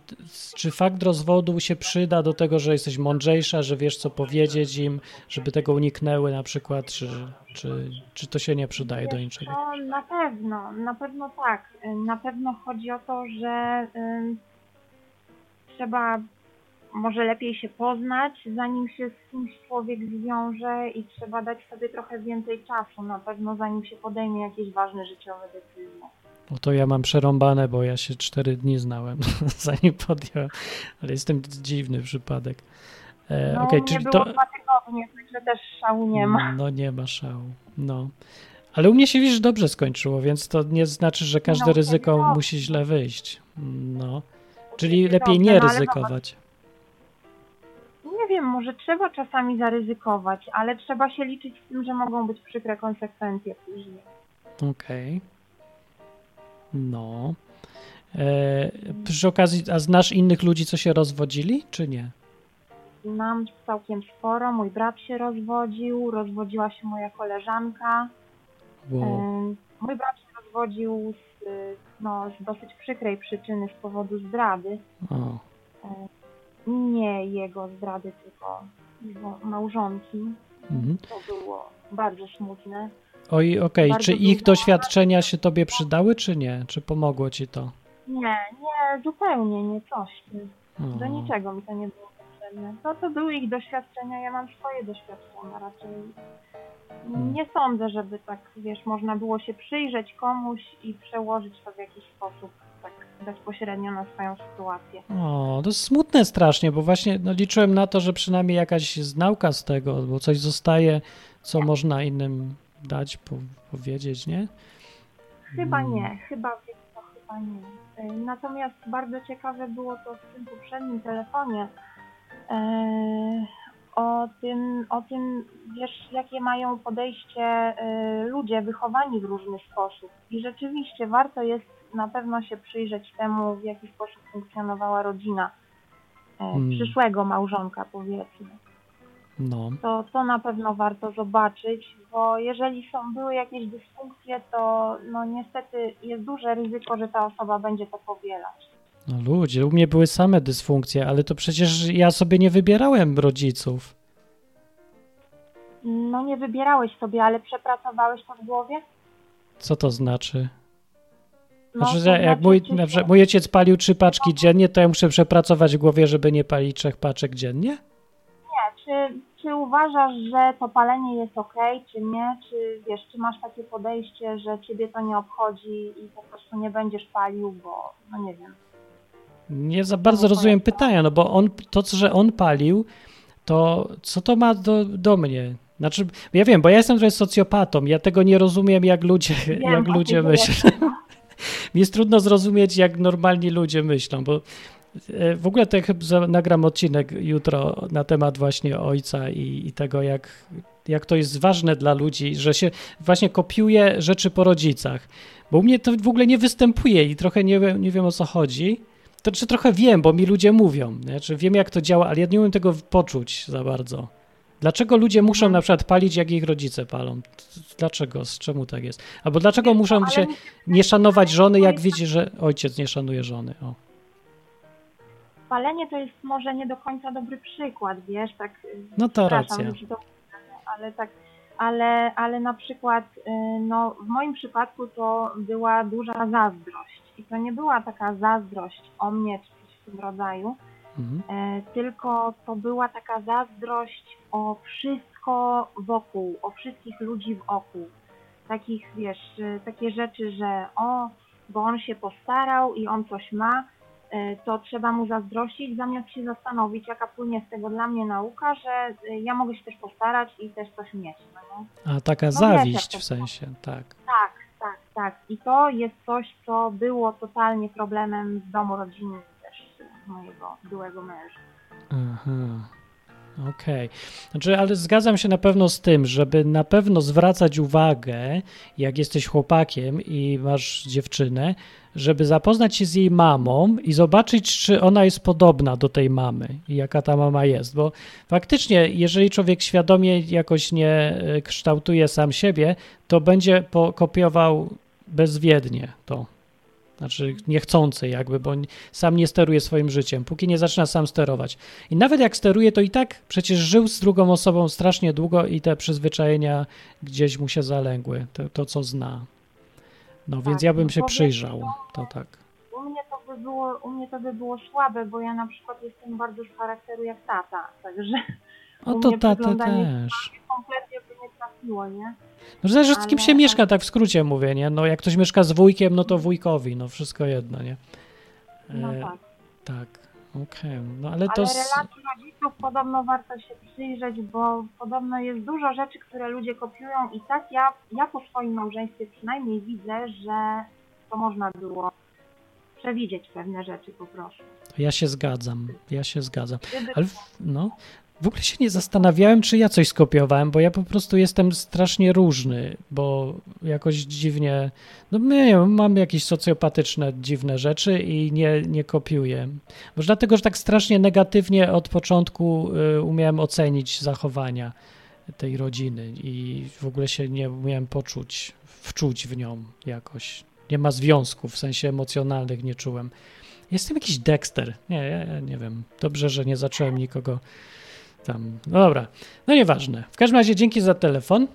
czy fakt rozwodu się przyda do tego, że jesteś mądrzejsza, że wiesz co powiedzieć im, żeby tego uniknęły na przykład, czy, czy, czy to się nie przydaje do niczego? No, na pewno, na pewno tak. Na pewno chodzi o to, że trzeba może lepiej się poznać, zanim się z kimś człowiek zwiąże i trzeba dać sobie trochę więcej czasu, na pewno zanim się podejmie jakieś ważne życiowe decyzje. No to ja mam przerąbane, bo ja się cztery dni znałem, zanim podjąłem, ale jestem dziwny przypadek. E, No, okej, mnie czyli było to... dwa tygodnie, także też szału nie ma. No nie ma szału, no. Ale u mnie się widzisz dobrze skończyło, więc to nie znaczy, że każde No, ryzyko no. musi źle wyjść. No. Czyli lepiej no, nie ale ryzykować. Wiem, może trzeba czasami zaryzykować, ale trzeba się liczyć z tym, że mogą być przykre konsekwencje później. Okej. No. E, przy okazji, a znasz innych ludzi, co się rozwodzili, czy nie? Mam całkiem sporo. Mój brat się rozwodził, rozwodziła się moja koleżanka. Wow. Ym, Mój brat się rozwodził z, no, z dosyć przykrej przyczyny z powodu zdrady. O. Nie jego zdrady, tylko jego małżonki. Mhm. To było bardzo smutne. Oj, okej, Bardzo czy ich doświadczenia się tobie przydały, czy nie? Czy pomogło ci to? Nie, nie, zupełnie nie coś. Do niczego mi to nie było potrzebne. No to były ich doświadczenia, ja mam swoje doświadczenia raczej. Hmm. Nie sądzę, żeby tak, wiesz, można było się przyjrzeć komuś i przełożyć to w jakiś sposób bezpośrednio na swoją sytuację. O, to jest smutne strasznie, bo właśnie no, liczyłem na to, że przynajmniej jakaś nauka z tego, bo coś zostaje, co można innym dać, po, powiedzieć, nie? Chyba Mm. nie, chyba wiesz co, chyba nie. Y, Natomiast bardzo ciekawe było to w tym poprzednim telefonie. e, O tym, o tym, wiesz, jakie mają podejście e, ludzie wychowani w różny sposób. I rzeczywiście warto jest na pewno się przyjrzeć temu, w jaki sposób funkcjonowała rodzina e, Mm. przyszłego małżonka, powiedzmy No, to, to na pewno warto zobaczyć, bo jeżeli są, były jakieś dysfunkcje, to no niestety jest duże ryzyko, że ta osoba będzie to powielać. no ludzie, u mnie były same dysfunkcje, ale to przecież ja sobie nie wybierałem rodziców. No nie wybierałeś sobie, ale przepracowałeś to w głowie? Co to znaczy? No, Znaczy, że jak znaczy, mój, na przykład mój ojciec palił trzy paczki dziennie, to ja muszę przepracować w głowie, żeby nie palić trzech paczek dziennie? Nie, czy, czy uważasz, że to palenie jest ok, czy nie? Czy wiesz, czy masz takie podejście, że ciebie to nie obchodzi i po prostu nie będziesz palił, bo no nie wiem. Nie za bardzo rozumiem pytania, no bo on, to, co- że on palił, to co to ma do, do mnie? Znaczy, ja wiem, bo ja jestem trochę socjopatą, ja tego nie rozumiem, jak ludzie, Wiem, jak ludzie myślą. Mi jest trudno zrozumieć, jak normalni ludzie myślą, bo e, w ogóle to chyba nagram odcinek jutro na temat właśnie ojca i, i tego, jak, jak to jest ważne dla ludzi, że się właśnie kopiuje rzeczy po rodzicach. Bo u mnie to w ogóle nie występuje i trochę nie, wiem- nie wiem o co chodzi. To czy trochę wiem, bo mi ludzie mówią, znaczy wiem jak to działa, ale ja nie umiem tego poczuć za bardzo. Dlaczego ludzie muszą Mhm. na przykład palić, jak ich rodzice palą? Dlaczego? Z czemu tak jest? Albo dlaczego muszą się nie szanować żony, jak widzi, że ojciec nie szanuje żony? O. Palenie to jest może nie do końca dobry przykład, wiesz, tak. y, No to racja. ale tak, ale, ale na przykład, y, no w moim przypadku to była duża zazdrość. I to nie była taka zazdrość o mnie czy coś w tym rodzaju, Mhm. e, tylko to była taka zazdrość o wszystko wokół, o wszystkich ludzi wokół. Takich, wiesz, y, takie rzeczy, że o, bo on się postarał i on coś ma, y, to trzeba mu zazdrościć, zamiast się zastanowić, jaka płynie z tego dla mnie nauka, że y, ja mogę się też postarać i też coś mieć. No nie? A taka wiesz, zawiść w sensie, tak. Tak, tak, tak. I to jest coś, co było totalnie problemem w domu rodzinnym też mojego byłego męża. Aha. Okej. Znaczy, ale zgadzam się na pewno z tym, żeby na pewno zwracać uwagę, jak jesteś chłopakiem i masz dziewczynę, żeby zapoznać się z jej mamą i zobaczyć, czy ona jest podobna do tej mamy i jaka ta mama jest. Bo faktycznie, jeżeli człowiek świadomie jakoś nie e, kształtuje sam siebie, to będzie kopiował bezwiednie to. Znaczy niechcący jakby, bo sam nie steruje swoim życiem, póki nie zaczyna sam sterować. I nawet jak steruje, to i tak przecież żył z drugą osobą strasznie długo i te przyzwyczajenia gdzieś mu się zalęgły, to, to co zna. No więc Tak, ja bym no się przyjrzał, to tak. U mnie to by było, u mnie to by było słabe, bo ja na przykład jestem bardzo z charakteru jak tata, także O u to przyglądanie też. kompletnie trafiło, nie? No zależy z kim Ale- się mieszka, tak w skrócie mówię, nie? No jak ktoś mieszka z wujkiem, no to wujkowi, no wszystko jedno, nie? No E, tak. tak, okej, no ale to... Ale relacji rodziców podobno warto się przyjrzeć, bo podobno jest dużo rzeczy, które ludzie kopiują i tak ja, ja po swoim małżeństwie przynajmniej widzę, że to można było przewidzieć pewne rzeczy po prostu. Ja się zgadzam, ja się zgadzam. Ale no, w ogóle się nie zastanawiałem, czy ja coś skopiowałem, bo ja po prostu jestem strasznie różny, bo jakoś dziwnie, no nie wiem, mam jakieś socjopatyczne, dziwne rzeczy i nie, nie kopiuję. Może dlatego, że tak strasznie negatywnie od początku y, umiałem ocenić zachowania tej rodziny i w ogóle się nie umiałem poczuć, wczuć w nią jakoś. Nie ma związków, w sensie emocjonalnych nie czułem. Jestem jakiś Dexter. Nie, ja, ja nie wiem. Dobrze, że nie zacząłem nikogo tam. No dobra, no nieważne. W każdym razie dzięki za telefon.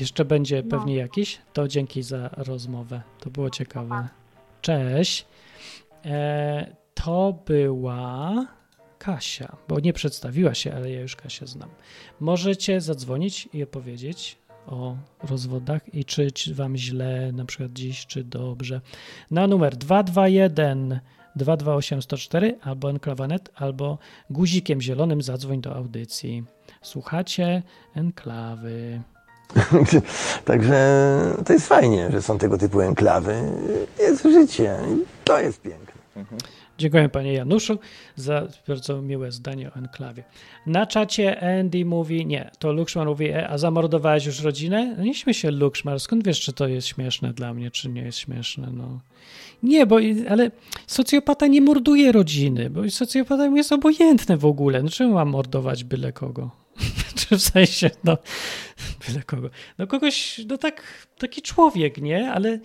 Jeszcze będzie No. pewnie jakiś. To dzięki za rozmowę. To było ciekawe. Cześć. E, to była Kasia, bo nie przedstawiła się, ale ja już Kasię znam. Możecie zadzwonić i opowiedzieć o rozwodach i czy, czy wam źle na przykład dziś, czy dobrze. Na numer 221 228 104 albo enklawanet, albo guzikiem zielonym zadzwoń do audycji. Słuchacie enklawy. Także to jest fajnie, że są tego typu enklawy. Jest życie to jest piękne. Dziękuję panie Januszu za bardzo miłe zdanie o enklawie. Na czacie Andy mówi, nie, to Lukszmar mówi, e, a zamordowałeś już rodzinę? No nie śmiej się Lukszmar, skąd wiesz, czy to jest śmieszne dla mnie, czy nie jest śmieszne, no. Nie, bo, ale socjopata nie morduje rodziny, bo socjopata jest obojętny w ogóle. No czemu mam mordować byle kogo? w sensie, no, byle kogo. No kogoś, no tak, taki człowiek, nie? Ale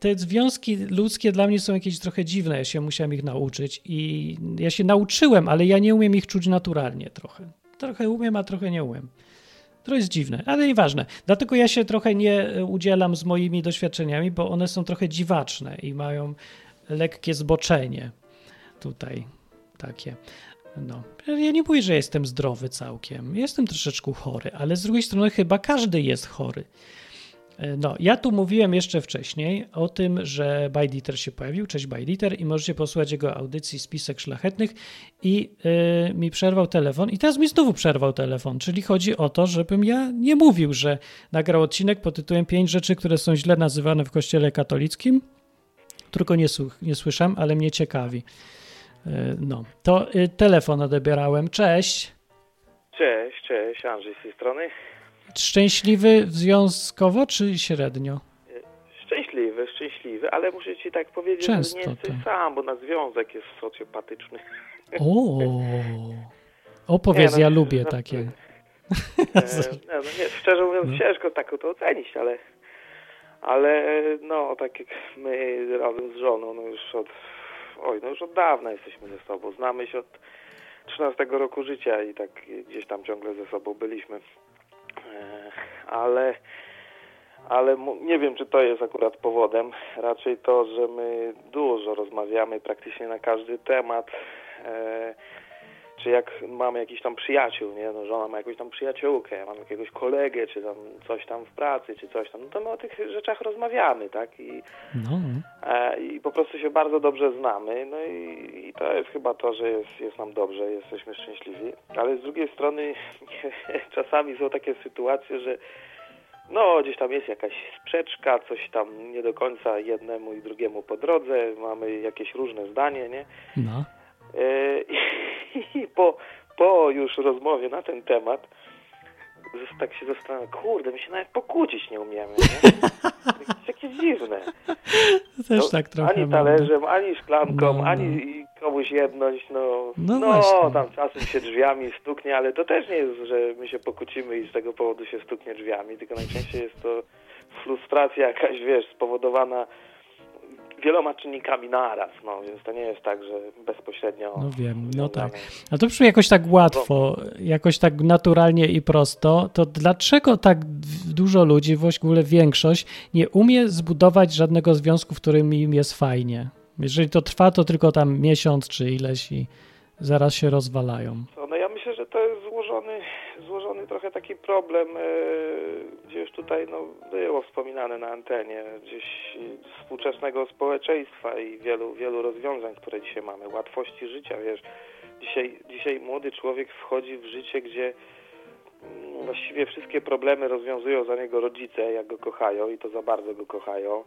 te związki ludzkie dla mnie są jakieś trochę dziwne. Ja się musiałem ich nauczyć i ja się nauczyłem, ale ja nie umiem ich czuć naturalnie trochę. Trochę umiem, a trochę nie umiem. To jest dziwne, ale nieważne. Dlatego ja się trochę nie e, udzielam z moimi doświadczeniami, bo one są trochę dziwaczne i mają lekkie zboczenie tutaj takie. No. Ja nie mówię, że jestem zdrowy całkiem. Jestem troszeczkę chory, ale z drugiej strony chyba każdy jest chory. E, No, ja tu mówiłem jeszcze wcześniej o tym, że Bajditer się pojawił. Cześć Bajditer i możecie posłuchać jego audycji Spisek Szlachetnych i y, mi przerwał telefon i teraz mi znowu przerwał telefon, czyli chodzi o to, żebym ja nie mówił, że nagrał odcinek pod tytułem pięć rzeczy, które są źle nazywane w kościele katolickim. Tylko nie, nie słyszałem, ale mnie ciekawi. Y, no, to y, telefon odebierałem. Cześć. Cześć, cześć, Andrzej z tej strony. Szczęśliwy związkowo czy średnio? Szczęśliwy, szczęśliwy, ale muszę ci tak powiedzieć, Często że nie jesteś to. sam, bo na związek jest socjopatyczny. O, opowiedz, Nie, no, ja lubię no, takie. E, no, nie, szczerze mówiąc, No. ciężko tak to ocenić, ale, ale no, tak jak my razem z żoną, no już od, oj, no już od dawna jesteśmy ze sobą. Znamy się od 13 roku życia i tak gdzieś tam ciągle ze sobą byliśmy. E, ale ale nie wiem, czy to jest akurat powodem. Raczej to, że my dużo rozmawiamy praktycznie na każdy temat. Czy jak mamy jakiś tam przyjaciół, nie? No, żona ma jakąś tam przyjaciółkę, ja mam jakiegoś kolegę, czy tam coś tam w pracy, czy coś tam, no to my o tych rzeczach rozmawiamy, tak? I, No, e, i po prostu się bardzo dobrze znamy, no i, i to jest chyba to, że jest, jest nam dobrze, jesteśmy szczęśliwi. Ale z drugiej strony czasami są takie sytuacje, że no, gdzieś tam jest jakaś sprzeczka, coś tam nie do końca jednemu i drugiemu po drodze, mamy jakieś różne zdanie, nie? no. E, I po, po już rozmowie na ten temat tak się zastanawiam, kurde, my się nawet pokłócić nie umiemy, nie? Jakieś takie dziwne. Też No, tak trochę Ani mam. talerzem, ani szklanką, No, no. ani komuś jedność, no, No no, tam czasem się drzwiami stuknie, ale to też nie jest, że my się pokłócimy i z tego powodu się stuknie drzwiami, tylko najczęściej jest to frustracja jakaś, wiesz, spowodowana wieloma czynnikami naraz, no, więc to nie jest tak, że bezpośrednio... No wiem, no tak. A to brzmi jakoś tak łatwo, jakoś tak naturalnie i prosto. To dlaczego tak dużo ludzi, w ogóle większość, nie umie zbudować żadnego związku, w którym im jest fajnie? Jeżeli to trwa, to tylko tam miesiąc czy ileś i zaraz się rozwalają no ja myślę, że to jest złożony, złożony trochę taki problem, e, gdzie już tutaj no, było wspominane na antenie, gdzieś współczesnego społeczeństwa i wielu, wielu rozwiązań, które dzisiaj mamy, łatwości życia, wiesz. Dzisiaj, dzisiaj młody człowiek wchodzi w życie, gdzie mm, właściwie wszystkie problemy rozwiązują za niego rodzice, jak go kochają i to za bardzo go kochają.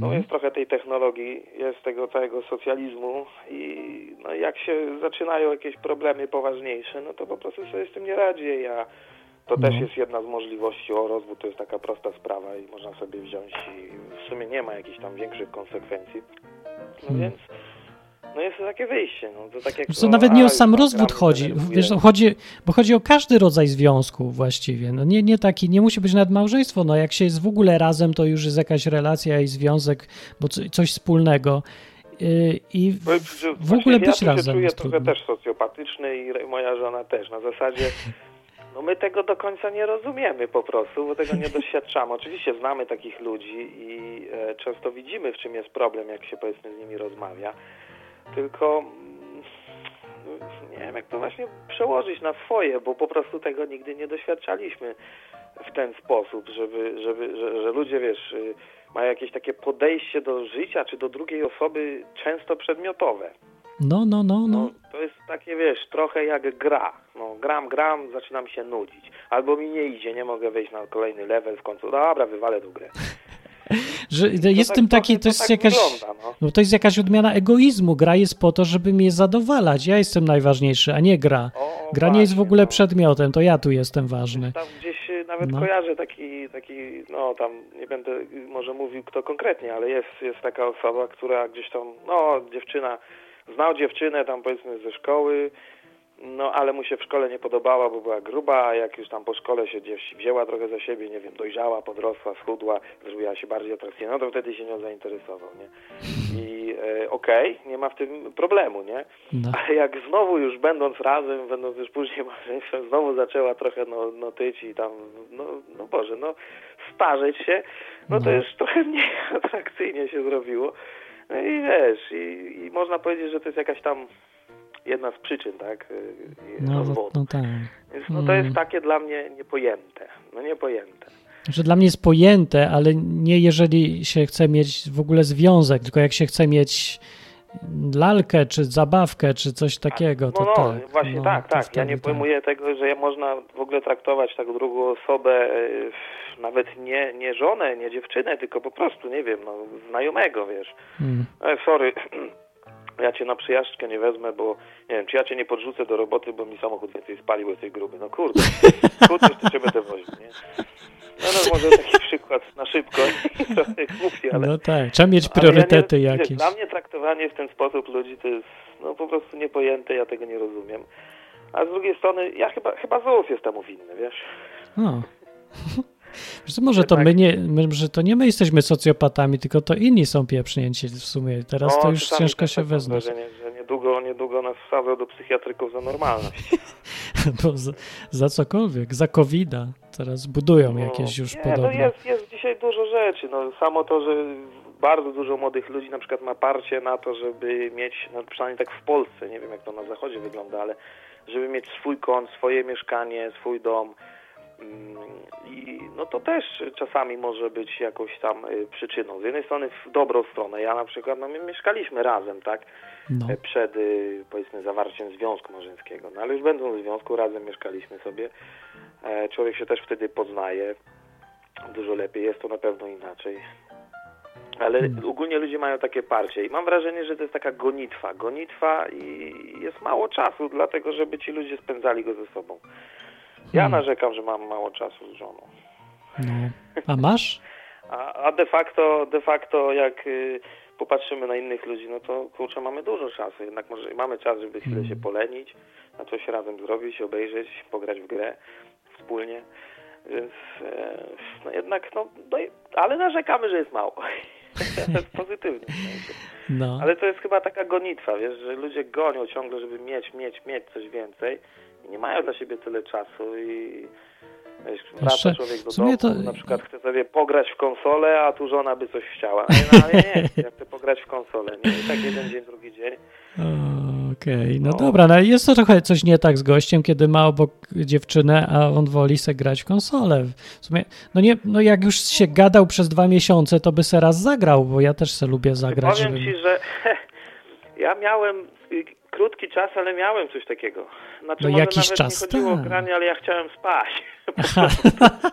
No jest trochę tej technologii, jest tego całego socjalizmu i no jak się zaczynają jakieś problemy poważniejsze, no to po prostu sobie z tym nie radzi, a to też No. jest jedna z możliwości, o rozwód to jest taka prosta sprawa i można sobie wziąć i w sumie nie ma jakichś tam większych konsekwencji. No Hmm. więc no jest to takie wyjście, no to tak jak... No, nawet nie o sam rozwód chodzi, wiesz, chodzi, bo chodzi o każdy rodzaj związku właściwie. No nie, nie taki, nie musi być nawet małżeństwo. No jak się jest w ogóle razem, to już jest jakaś relacja i związek, bo co- coś wspólnego. Yy, I w, w ogóle ja być się razem czuję jest trochę trudno. też socjopatyczny i moja żona też. Na zasadzie, no my tego do końca nie rozumiemy po prostu, bo tego nie doświadczamy. Oczywiście znamy takich ludzi i e, często widzimy, w czym jest problem, jak się powiedzmy z nimi rozmawia. Tylko mm, nie wiem, jak to właśnie przełożyć na swoje, bo po prostu tego nigdy nie doświadczaliśmy w ten sposób, żeby, żeby że, że ludzie, wiesz, y, mają jakieś takie podejście do życia czy do drugiej osoby często przedmiotowe. No, no, no, no. No, to jest takie, wiesz, trochę jak gra. No, gram, gram, zaczynam się nudzić. Albo mi nie idzie, nie mogę wejść na kolejny level w końcu. Dobra, wywalę tą grę. Że jest tak tym taki, to jest tak jakaś, wygląda, no. no to jest jakaś odmiana egoizmu. Gra jest po to, żeby mnie zadowalać. Ja jestem najważniejszy, a nie gra. O, Gra nie jest w właśnie, ogóle no. przedmiotem, to ja tu jestem ważny. Tam gdzieś y, nawet No. kojarzę taki, taki, no tam nie będę może mówił kto konkretnie, ale jest, jest taka osoba, która gdzieś tam, no dziewczyna, znał dziewczynę tam powiedzmy ze szkoły, no ale mu się w szkole nie podobała, bo była gruba, a jak już tam po szkole się gdzieś wzięła trochę za siebie, nie wiem, dojrzała, podrosła, schudła, zrobiła się bardziej atrakcyjna, no to wtedy się nią zainteresował, nie? I e, okej, nie ma w tym problemu, nie? No. Ale jak znowu już będąc razem, będąc już później małżeństwem, znowu zaczęła trochę no, no tyć i tam, no, no Boże, no starzeć się, no to No. już trochę mniej atrakcyjnie się zrobiło. No i wiesz, i, i można powiedzieć, że to jest jakaś tam jedna z przyczyn, tak, y, No, rozwodu. no tak. Więc no to Mm. jest takie dla mnie niepojęte, no niepojęte. Że dla mnie jest pojęte, ale nie jeżeli się chce mieć w ogóle związek, tylko jak się chce mieć lalkę, czy zabawkę, czy coś takiego, to no, no, tak. właśnie no, tak, tak. Ja nie pojmuję tego, że można w ogóle traktować tak drugą osobę, e, nawet nie, nie żonę, nie dziewczynę, tylko po prostu, nie wiem, no, znajomego, wiesz. Mm. E, sorry, ja cię na przyjażdżkę nie wezmę, bo nie wiem, czy ja cię nie podrzucę do roboty, bo mi samochód więcej spalił tej gruby. No kurde, kurde, to cię będę woził, nie? No, no może taki przykład na szybko, trochę głupi, ale... No tak, trzeba mieć Ale ja priorytety nie, jakieś. Dla mnie traktowanie w ten sposób ludzi to jest no, po prostu niepojęte, ja tego nie rozumiem. A z drugiej strony, ja chyba, chyba Zeus jest temu winny, wiesz? No. Wiesz może to my nie, my, że to nie my jesteśmy socjopatami, tylko to inni są pieprznięci w sumie. Teraz No, to już ciężko się tak wyznać. wrażenie, że niedługo, niedługo nas wsadzą do psychiatryków za normalność. Bo za, za cokolwiek, za covida. Teraz budują jakieś już nie, podobne. No jest, jest dzisiaj dużo rzeczy. No, samo to, że bardzo dużo młodych ludzi na przykład ma parcie na to, żeby mieć, no, przynajmniej tak w Polsce, nie wiem jak to na zachodzie wygląda, ale żeby mieć swój kąt, swoje mieszkanie, swój dom. Mm, I no to też czasami może być jakąś tam y, przyczyną. Z jednej strony w dobrą stronę. Ja na przykład, no my mieszkaliśmy razem, tak? No. e, przed y, powiedzmy zawarciem związku małżeńskiego. No ale już będąc w związku, razem mieszkaliśmy sobie. E, Człowiek się też wtedy poznaje dużo lepiej, jest to na pewno inaczej. Ale Hmm. ogólnie ludzie mają takie parcie i mam wrażenie, że to jest taka gonitwa. Gonitwa i jest mało czasu, dlatego żeby ci ludzie spędzali go ze sobą. Ja Hmm. narzekam, że mam mało czasu z żoną. No. A masz? A, a de facto, de facto jak y, popatrzymy na innych ludzi, no to kurczę, mamy dużo czasu. Jednak może mamy czas, żeby chwilę Mm. się polenić, na coś razem zrobić, obejrzeć, pograć w grę wspólnie. Więc e, no jednak, no, no ale narzekamy, że jest mało. W sensie. No. Ale to jest chyba taka gonitwa, wiesz, że ludzie gonią ciągle, żeby mieć, mieć, mieć coś więcej i nie mają dla siebie tyle czasu i wiesz, wraca człowiek do domu, to- na przykład chce sobie pograć w konsolę, a tu żona by coś chciała. No, ale nie, ja chcę pograć w konsolę. Nie? I tak jeden dzień, drugi dzień. Okej, no No. dobra, no jest to trochę coś nie tak z gościem, kiedy ma obok dziewczynę, a on woli se grać w konsolę. W sumie, no nie, no jak już się gadał przez dwa miesiące, to by se raz zagrał, bo ja też se lubię zagrać. Powiem ci, że ja miałem y, krótki czas, ale miałem coś takiego. Znaczy, No może jakiś nawet czas, nie chodziło o tak. granie, ale ja chciałem spać. Aha.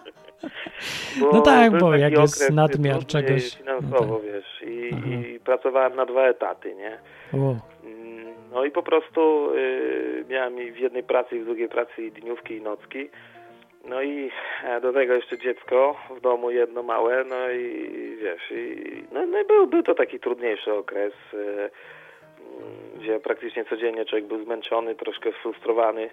Bo No tak, bo jak jest okres nadmiar czegoś- Finansowo, no tak. wiesz, i, i pracowałem na dwa etaty, nie? O, No i po prostu y, miałem i w jednej pracy i w drugiej pracy i dniówki i nocki. No i e, do tego jeszcze dziecko w domu jedno małe, no i wiesz, i, no, no i był, był to taki trudniejszy okres, y, mm, gdzie praktycznie codziennie człowiek był zmęczony, troszkę sfrustrowany.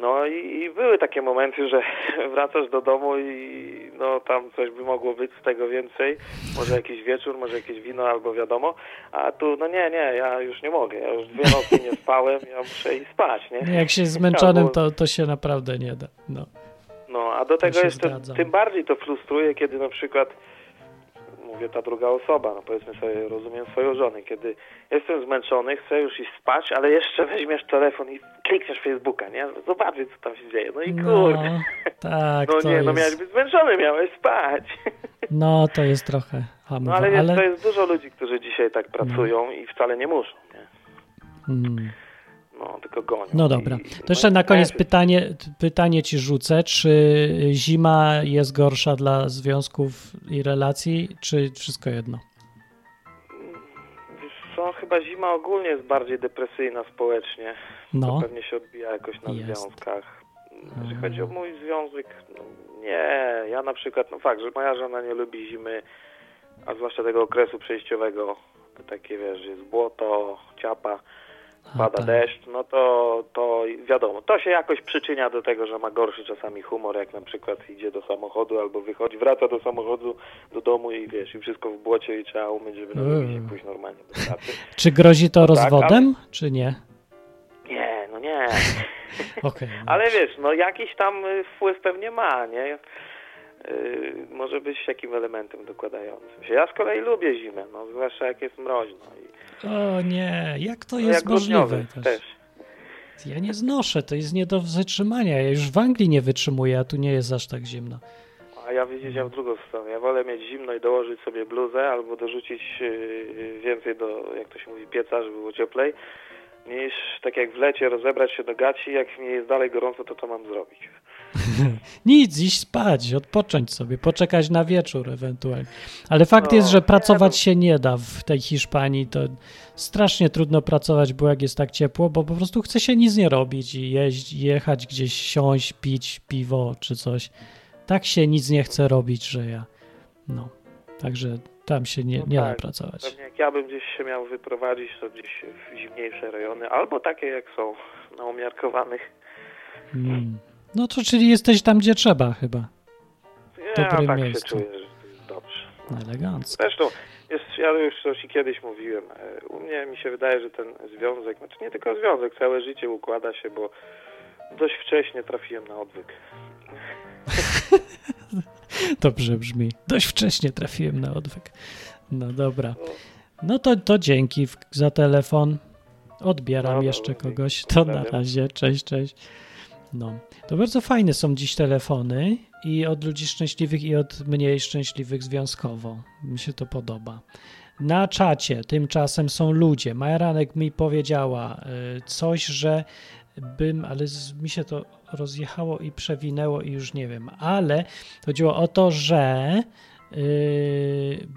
No i, i były takie momenty, że wracasz do domu i no tam coś by mogło być z tego więcej. Może jakiś wieczór, może jakieś wino albo wiadomo. A tu no nie, nie, ja już nie mogę. Ja już dwie nocy nie spałem, ja muszę iść spać, nie? jak się zmęczonym, to, to się naprawdę nie da. No. No, a do tego jeszcze zgadzam. tym bardziej to frustruje, kiedy na przykład ta druga osoba, no powiedzmy sobie, rozumiem swoją żonę, kiedy jestem zmęczony, chcę już iść spać, ale jeszcze weźmiesz telefon i klikniesz Facebooka, nie? Zobaczyć, co tam się dzieje. No i No, kurde. tak, no nie, no jest- miałeś być zmęczony, miałeś spać. No, to jest trochę No ale wiesz, ale... to jest dużo ludzi, którzy dzisiaj tak pracują i wcale nie muszą, nie? Mm. No, tylko gonią. No dobra. I- To jeszcze no na koniec pytanie, pytanie ci rzucę. Czy zima jest gorsza dla związków i relacji, czy wszystko jedno? Wiesz co, chyba zima ogólnie jest bardziej depresyjna społecznie. No. To pewnie się odbija jakoś na Jest. związkach. Jeżeli chodzi o mój związek, no nie. Ja na przykład, no fakt, że moja żona nie lubi zimy, a zwłaszcza tego okresu przejściowego, takie wiesz, jest błoto, ciapa, pada tak. deszcz, no to, to wiadomo, to się jakoś przyczynia do tego, że ma gorszy czasami humor, jak na przykład idzie do samochodu albo wychodzi, wraca do samochodu, do domu i wiesz, i wszystko w błocie i trzeba umyć, żeby na drugi dzień Eee. pójść normalnie do pracy. Czy grozi to tak, rozwodem, czy nie? Nie, no nie. Okej. Ale wiesz, no jakiś tam wpływ pewnie ma, nie? Yy, może być takim elementem dokładającym się. Ja z kolei lubię zimę, no zwłaszcza jak jest mroźno. I, O nie, jak to no, jest jak możliwe? Też. też. Ja nie znoszę, to jest nie do wytrzymania. Ja już w Anglii nie wytrzymuję, a tu nie jest aż tak zimno. A ja widzieć ja w drugą stronę. Ja wolę mieć zimno i dołożyć sobie bluzę albo dorzucić yy, więcej do, jak to się mówi, pieca, żeby było cieplej, niż tak jak w lecie rozebrać się do gaci, jak mi jest dalej gorąco, to to mam zrobić. Nic, iść spać, odpocząć sobie, poczekać na wieczór ewentualnie. Ale fakt No, jest, że nie, pracować no. się nie da w tej Hiszpanii. To strasznie trudno pracować, bo jak jest tak ciepło, bo po prostu chce się nic nie robić i jeść, jechać gdzieś, siąść, pić piwo czy coś. Tak się nic nie chce robić, że ja. No, także tam się nie, No nie da tak, pracować. Pewnie jak ja bym gdzieś się miał wyprowadzić, to gdzieś w zimniejsze rejony, albo takie jak są, na umiarkowanych. Mm. No to czyli jesteś tam, gdzie trzeba chyba. Ja Dobrym tak miejscu. się czuję, dobrze. Elegancko. Zresztą, jest, ja już coś kiedyś mówiłem, e, u mnie mi się wydaje, że ten związek, znaczy nie tylko związek, całe życie układa się, bo dość wcześnie trafiłem na odwyk. Dobrze brzmi. Dość wcześnie trafiłem na odwyk. No dobra. No to, to dzięki za telefon. Odbieram No jeszcze kogoś. To na razie. Cześć, cześć. No. To bardzo fajne są dziś telefony i od ludzi szczęśliwych i od mniej szczęśliwych związkowo. Mi się to podoba. Na czacie tymczasem są ludzie. Majaranek mi powiedziała y, coś, że bym, ale mi się to rozjechało i przewinęło i już nie wiem, ale chodziło o to, że yy,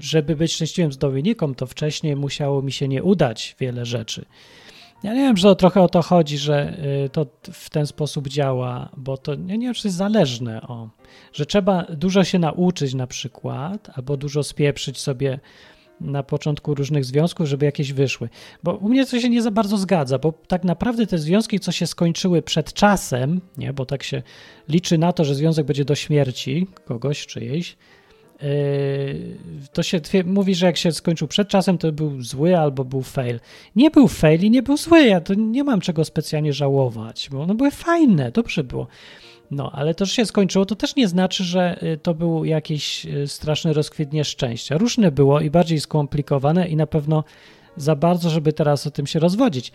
żeby być szczęśliwym z Dominiką, to wcześniej musiało mi się nie udać wiele rzeczy. Ja nie wiem, że trochę o to chodzi, że y, to w ten sposób działa, bo to ja nie wiem, czy jest zależne, o, że trzeba dużo się nauczyć na przykład, albo dużo spieprzyć sobie na początku różnych związków, żeby jakieś wyszły. Bo u mnie to się nie za bardzo zgadza, bo tak naprawdę te związki, co się skończyły przed czasem, nie, bo tak się liczy na to, że związek będzie do śmierci kogoś, czyjejś, to się mówi, że jak się skończył przed czasem, to był zły albo był fail. Nie był fail i nie był zły, ja to nie mam czego specjalnie żałować, bo one były fajne, dobrze było. No, ale to, że się skończyło, to też nie znaczy, że y, to był jakiś y, straszny rozkwit nieszczęścia. Różne było i bardziej skomplikowane i na pewno za bardzo, żeby teraz o tym się rozwodzić.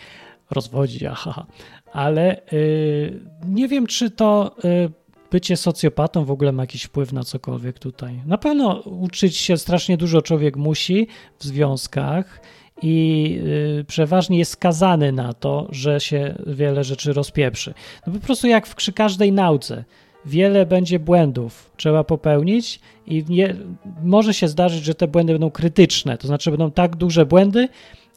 Rozwodzić, aha. Ale yy, nie wiem, czy to yy, bycie socjopatą w ogóle ma jakiś wpływ na cokolwiek tutaj. Na pewno uczyć się strasznie dużo człowiek musi w związkach i y, przeważnie jest skazany na to, że się wiele rzeczy rozpieprzy. No po prostu jak przy każdej nauce. Wiele będzie błędów trzeba popełnić i nie, może się zdarzyć, że te błędy będą krytyczne, to znaczy będą tak duże błędy,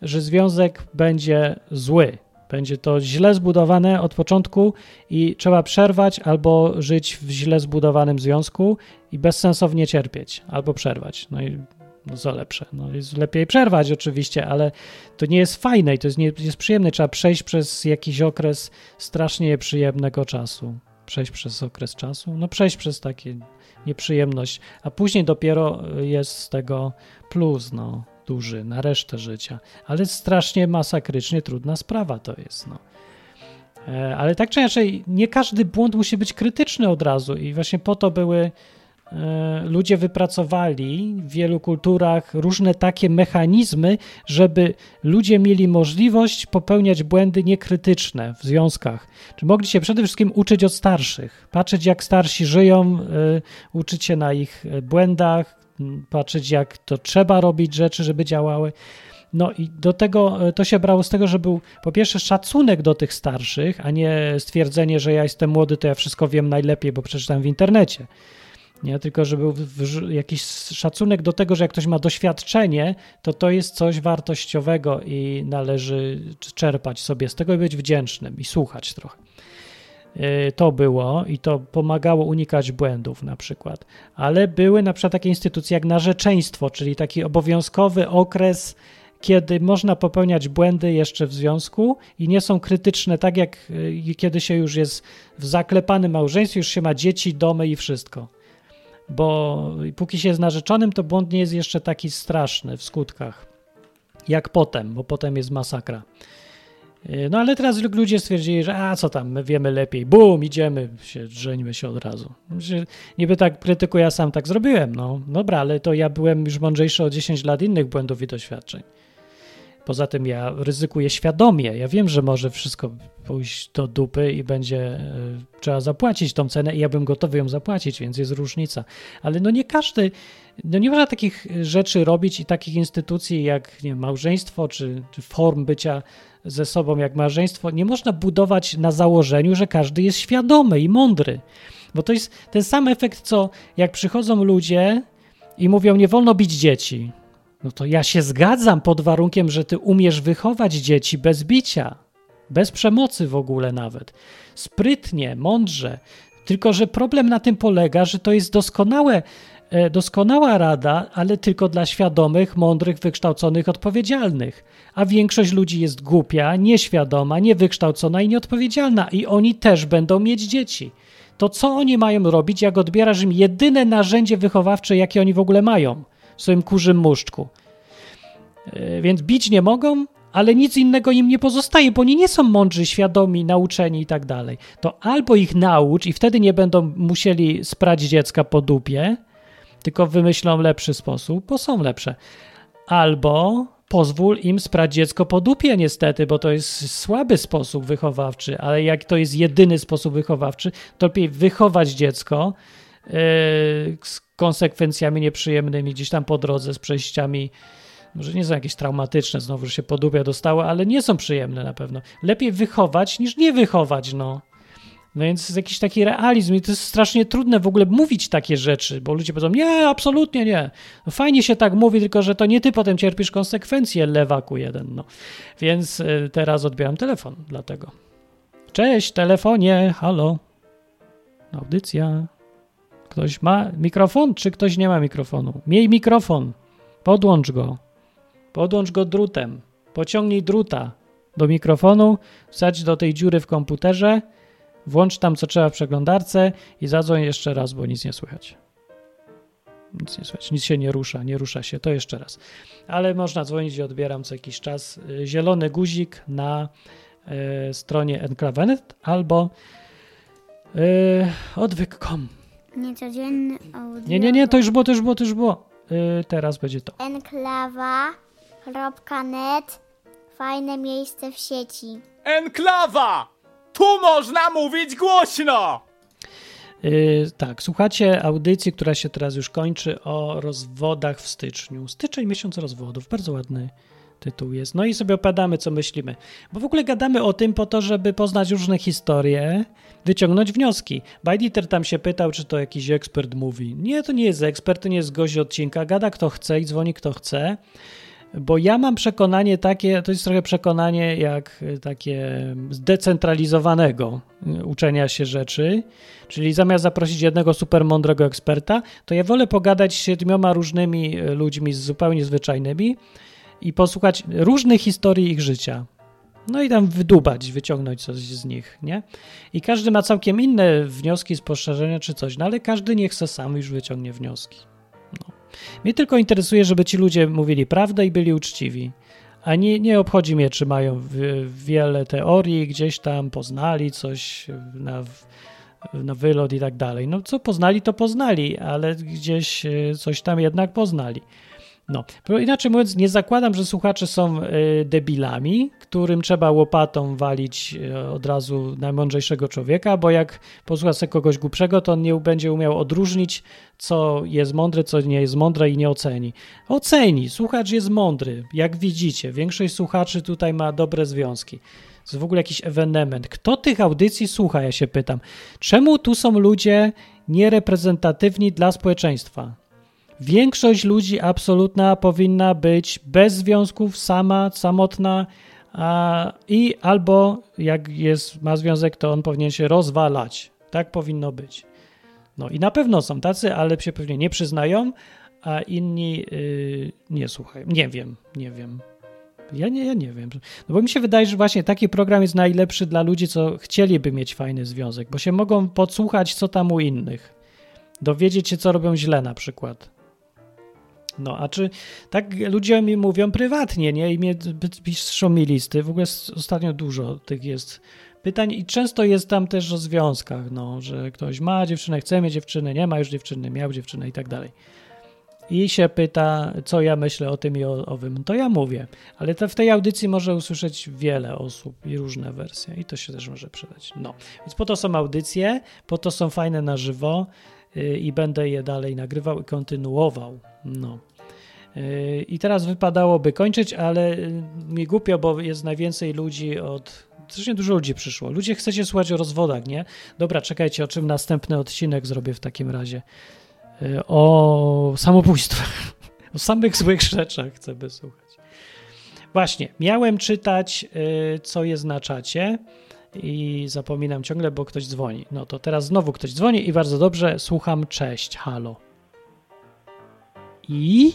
że związek będzie zły, będzie to źle zbudowane od początku i trzeba przerwać albo żyć w źle zbudowanym związku i bezsensownie cierpieć, albo przerwać. No i no co lepsze. No jest lepiej przerwać oczywiście, ale to nie jest fajne i to jest, nie jest przyjemne. Trzeba przejść przez jakiś okres strasznie nieprzyjemnego czasu. Przejść przez okres czasu? No przejść przez takie nieprzyjemność, a później dopiero jest z tego plus, no duży na resztę życia. Ale strasznie masakrycznie trudna sprawa to jest. No. E, ale tak czy inaczej, nie każdy błąd musi być krytyczny od razu i właśnie po to były e, ludzie wypracowali w wielu kulturach różne takie mechanizmy, żeby ludzie mieli możliwość popełniać błędy niekrytyczne w związkach. Czy mogli się przede wszystkim uczyć od starszych, patrzeć jak starsi żyją, e, uczyć się na ich błędach, patrzeć, jak to trzeba robić rzeczy, żeby działały. No i do tego e, to się brało z tego, że był po pierwsze szacunek do tych starszych, a nie stwierdzenie, że ja jestem młody, to ja wszystko wiem najlepiej, bo przeczytałem w internecie. Nie, tylko że był jakiś szacunek do tego, że jak ktoś ma doświadczenie, to to jest coś wartościowego i należy czerpać sobie z tego i być wdzięcznym i słuchać trochę. Y, to było i to pomagało unikać błędów na przykład. Ale były na przykład takie instytucje jak narzeczeństwo, czyli taki obowiązkowy okres, kiedy można popełniać błędy jeszcze w związku i nie są krytyczne, tak jak y, kiedy się już jest w zaklepanym małżeństwie, już się ma dzieci, domy i wszystko. Bo póki się jest narzeczonym, to błąd nie jest jeszcze taki straszny w skutkach, jak potem, bo potem jest masakra. No ale teraz ludzie stwierdzili, że a co tam, my wiemy lepiej, bum, idziemy, się, żeńmy się od razu. Niby tak krytykuję, ja sam tak zrobiłem, no dobra, ale to ja byłem już mądrzejszy o 10 lat innych błędów i doświadczeń. Poza tym ja ryzykuję świadomie. Ja wiem, że może wszystko pójść do dupy i będzie y, trzeba zapłacić tą cenę i ja bym gotowy ją zapłacić, więc jest różnica. Ale no nie każdy, no nie można takich rzeczy robić i takich instytucji jak nie wiem, małżeństwo czy, czy form bycia ze sobą jak małżeństwo, nie można budować na założeniu, że każdy jest świadomy i mądry. Bo to jest ten sam efekt, co jak przychodzą ludzie i mówią, nie wolno bić dzieci. No to ja się zgadzam pod warunkiem, że ty umiesz wychować dzieci bez bicia, bez przemocy w ogóle nawet. Sprytnie, mądrze. Tylko, że problem na tym polega, że to jest doskonałe, doskonała rada, ale tylko dla świadomych, mądrych, wykształconych, odpowiedzialnych. A większość ludzi jest głupia, nieświadoma, niewykształcona i nieodpowiedzialna, i oni też będą mieć dzieci. To co oni mają robić, jak odbierasz im jedyne narzędzie wychowawcze, jakie oni w ogóle mają? w swoim kurzym muszczku. E, więc bić nie mogą, ale nic innego im nie pozostaje, bo oni nie są mądrzy, świadomi, nauczeni i tak dalej. To albo ich naucz i wtedy nie będą musieli sprać dziecka po dupie, tylko wymyślą lepszy sposób, bo są lepsze. Albo pozwól im sprać dziecko po dupie niestety, bo to jest słaby sposób wychowawczy, ale jak to jest jedyny sposób wychowawczy, to lepiej wychować dziecko, yy, konsekwencjami nieprzyjemnymi gdzieś tam po drodze, z przejściami, może nie są jakieś traumatyczne, znowu, że się podubia dostało, ale nie są przyjemne na pewno. Lepiej wychować niż nie wychować, no. No więc jest jakiś taki realizm i to jest strasznie trudne w ogóle mówić takie rzeczy, bo ludzie powiedzą, nie, absolutnie nie. No fajnie się tak mówi, tylko że to nie ty potem cierpisz konsekwencje lewaku jeden. No. Więc y, teraz odbieram telefon dlatego. Cześć, telefonie, halo. Audycja. Ktoś ma mikrofon, czy ktoś nie ma mikrofonu? Miej mikrofon. Podłącz go. Podłącz go drutem. Pociągnij druta do mikrofonu, wsadź do tej dziury w komputerze, włącz tam co trzeba w przeglądarce i zadzwoń jeszcze raz, bo nic nie słychać. Nic nie słychać, nic się nie rusza, nie rusza się, to jeszcze raz. Ale można dzwonić i odbieram co jakiś czas. Y, Zielony guzik na y, stronie enklavenet albo y, odwyk.com. Niecodzienny audio. Nie, nie, nie, to już było, to już było, to już było. Y, teraz będzie to. Enklawa.net Fajne miejsce w sieci. Enklawa! Tu można mówić głośno! Yy, tak, słuchacie audycji, która się teraz już kończy o rozwodach w styczniu. Styczeń, miesiąc rozwodów, bardzo ładny tytuł jest. No i sobie opadamy, co myślimy. Bo w ogóle gadamy o tym po to, żeby poznać różne historie, wyciągnąć wnioski. Bajditer tam się pytał, czy to jakiś ekspert mówi. Nie, to nie jest ekspert, to nie jest gość odcinka. Gada kto chce i dzwoni kto chce. Bo ja mam przekonanie takie, to jest trochę przekonanie jak y, takie zdecentralizowanego y, uczenia się rzeczy, czyli zamiast zaprosić jednego super mądrego eksperta, to ja wolę pogadać z siedmioma różnymi y, ludźmi zupełnie zwyczajnymi i posłuchać różnych historii ich życia. No i tam wydubać, wyciągnąć coś z nich, nie? I każdy ma całkiem inne wnioski, spostrzeżenia czy coś, no ale każdy niech se sam już wyciągnie wnioski. Mnie tylko interesuje, żeby ci ludzie mówili prawdę i byli uczciwi. A nie, nie obchodzi mnie, czy mają wiele teorii, gdzieś tam poznali coś na, na wylot i tak dalej. No co poznali, to poznali, ale gdzieś e, coś tam jednak poznali. No, bo inaczej mówiąc, nie zakładam, że słuchacze są y, debilami, którym trzeba łopatą walić y, od razu najmądrzejszego człowieka, bo jak posłucha sobie kogoś głupszego, to on nie będzie umiał odróżnić, co jest mądre, co nie jest mądre i nie oceni. Oceni, słuchacz jest mądry, jak widzicie. Większość słuchaczy tutaj ma dobre związki. To jest w ogóle jakiś ewenement. Kto tych audycji słucha, ja się pytam. Czemu tu są ludzie niereprezentatywni dla społeczeństwa? Większość ludzi absolutna powinna być bez związków, sama, samotna a, i albo jak jest, ma związek, to on powinien się rozwalać. Tak powinno być. No i na pewno są tacy, ale się pewnie nie przyznają, a inni yy, nie słuchają. Nie wiem, nie wiem. Ja nie, ja nie wiem. No bo mi się wydaje, że właśnie taki program jest najlepszy dla ludzi, co chcieliby mieć fajny związek, bo się mogą podsłuchać, co tam u innych. Dowiedzieć się, co robią źle na przykład. No, a czy tak ludzie mi mówią prywatnie, nie? I mnie piszą mi listy. W ogóle ostatnio dużo tych jest pytań i często jest tam też o związkach, no, że ktoś ma dziewczynę, chce mieć dziewczynę, nie ma już dziewczyny, miał dziewczynę i tak dalej. I się pyta, co ja myślę o tym i o owym. To ja mówię, ale to w tej audycji może usłyszeć wiele osób i różne wersje i to się też może przydać. No, więc po to są audycje, po to są fajne na żywo yy, i będę je dalej nagrywał i kontynuował. No. I teraz wypadałoby kończyć, ale y, mi głupio, bo jest najwięcej ludzi od. Strasznie dużo ludzi przyszło. Ludzie chcecie słuchać o rozwodach, nie? Dobra, czekajcie, o czym następny odcinek zrobię w takim razie. Y, o samobójstwach. O samych złych rzeczach chcę by słuchać. Właśnie, miałem czytać, y, co jest na czacie i zapominam ciągle, bo ktoś dzwoni. No to teraz znowu ktoś dzwoni i bardzo dobrze, słucham. Cześć, halo. I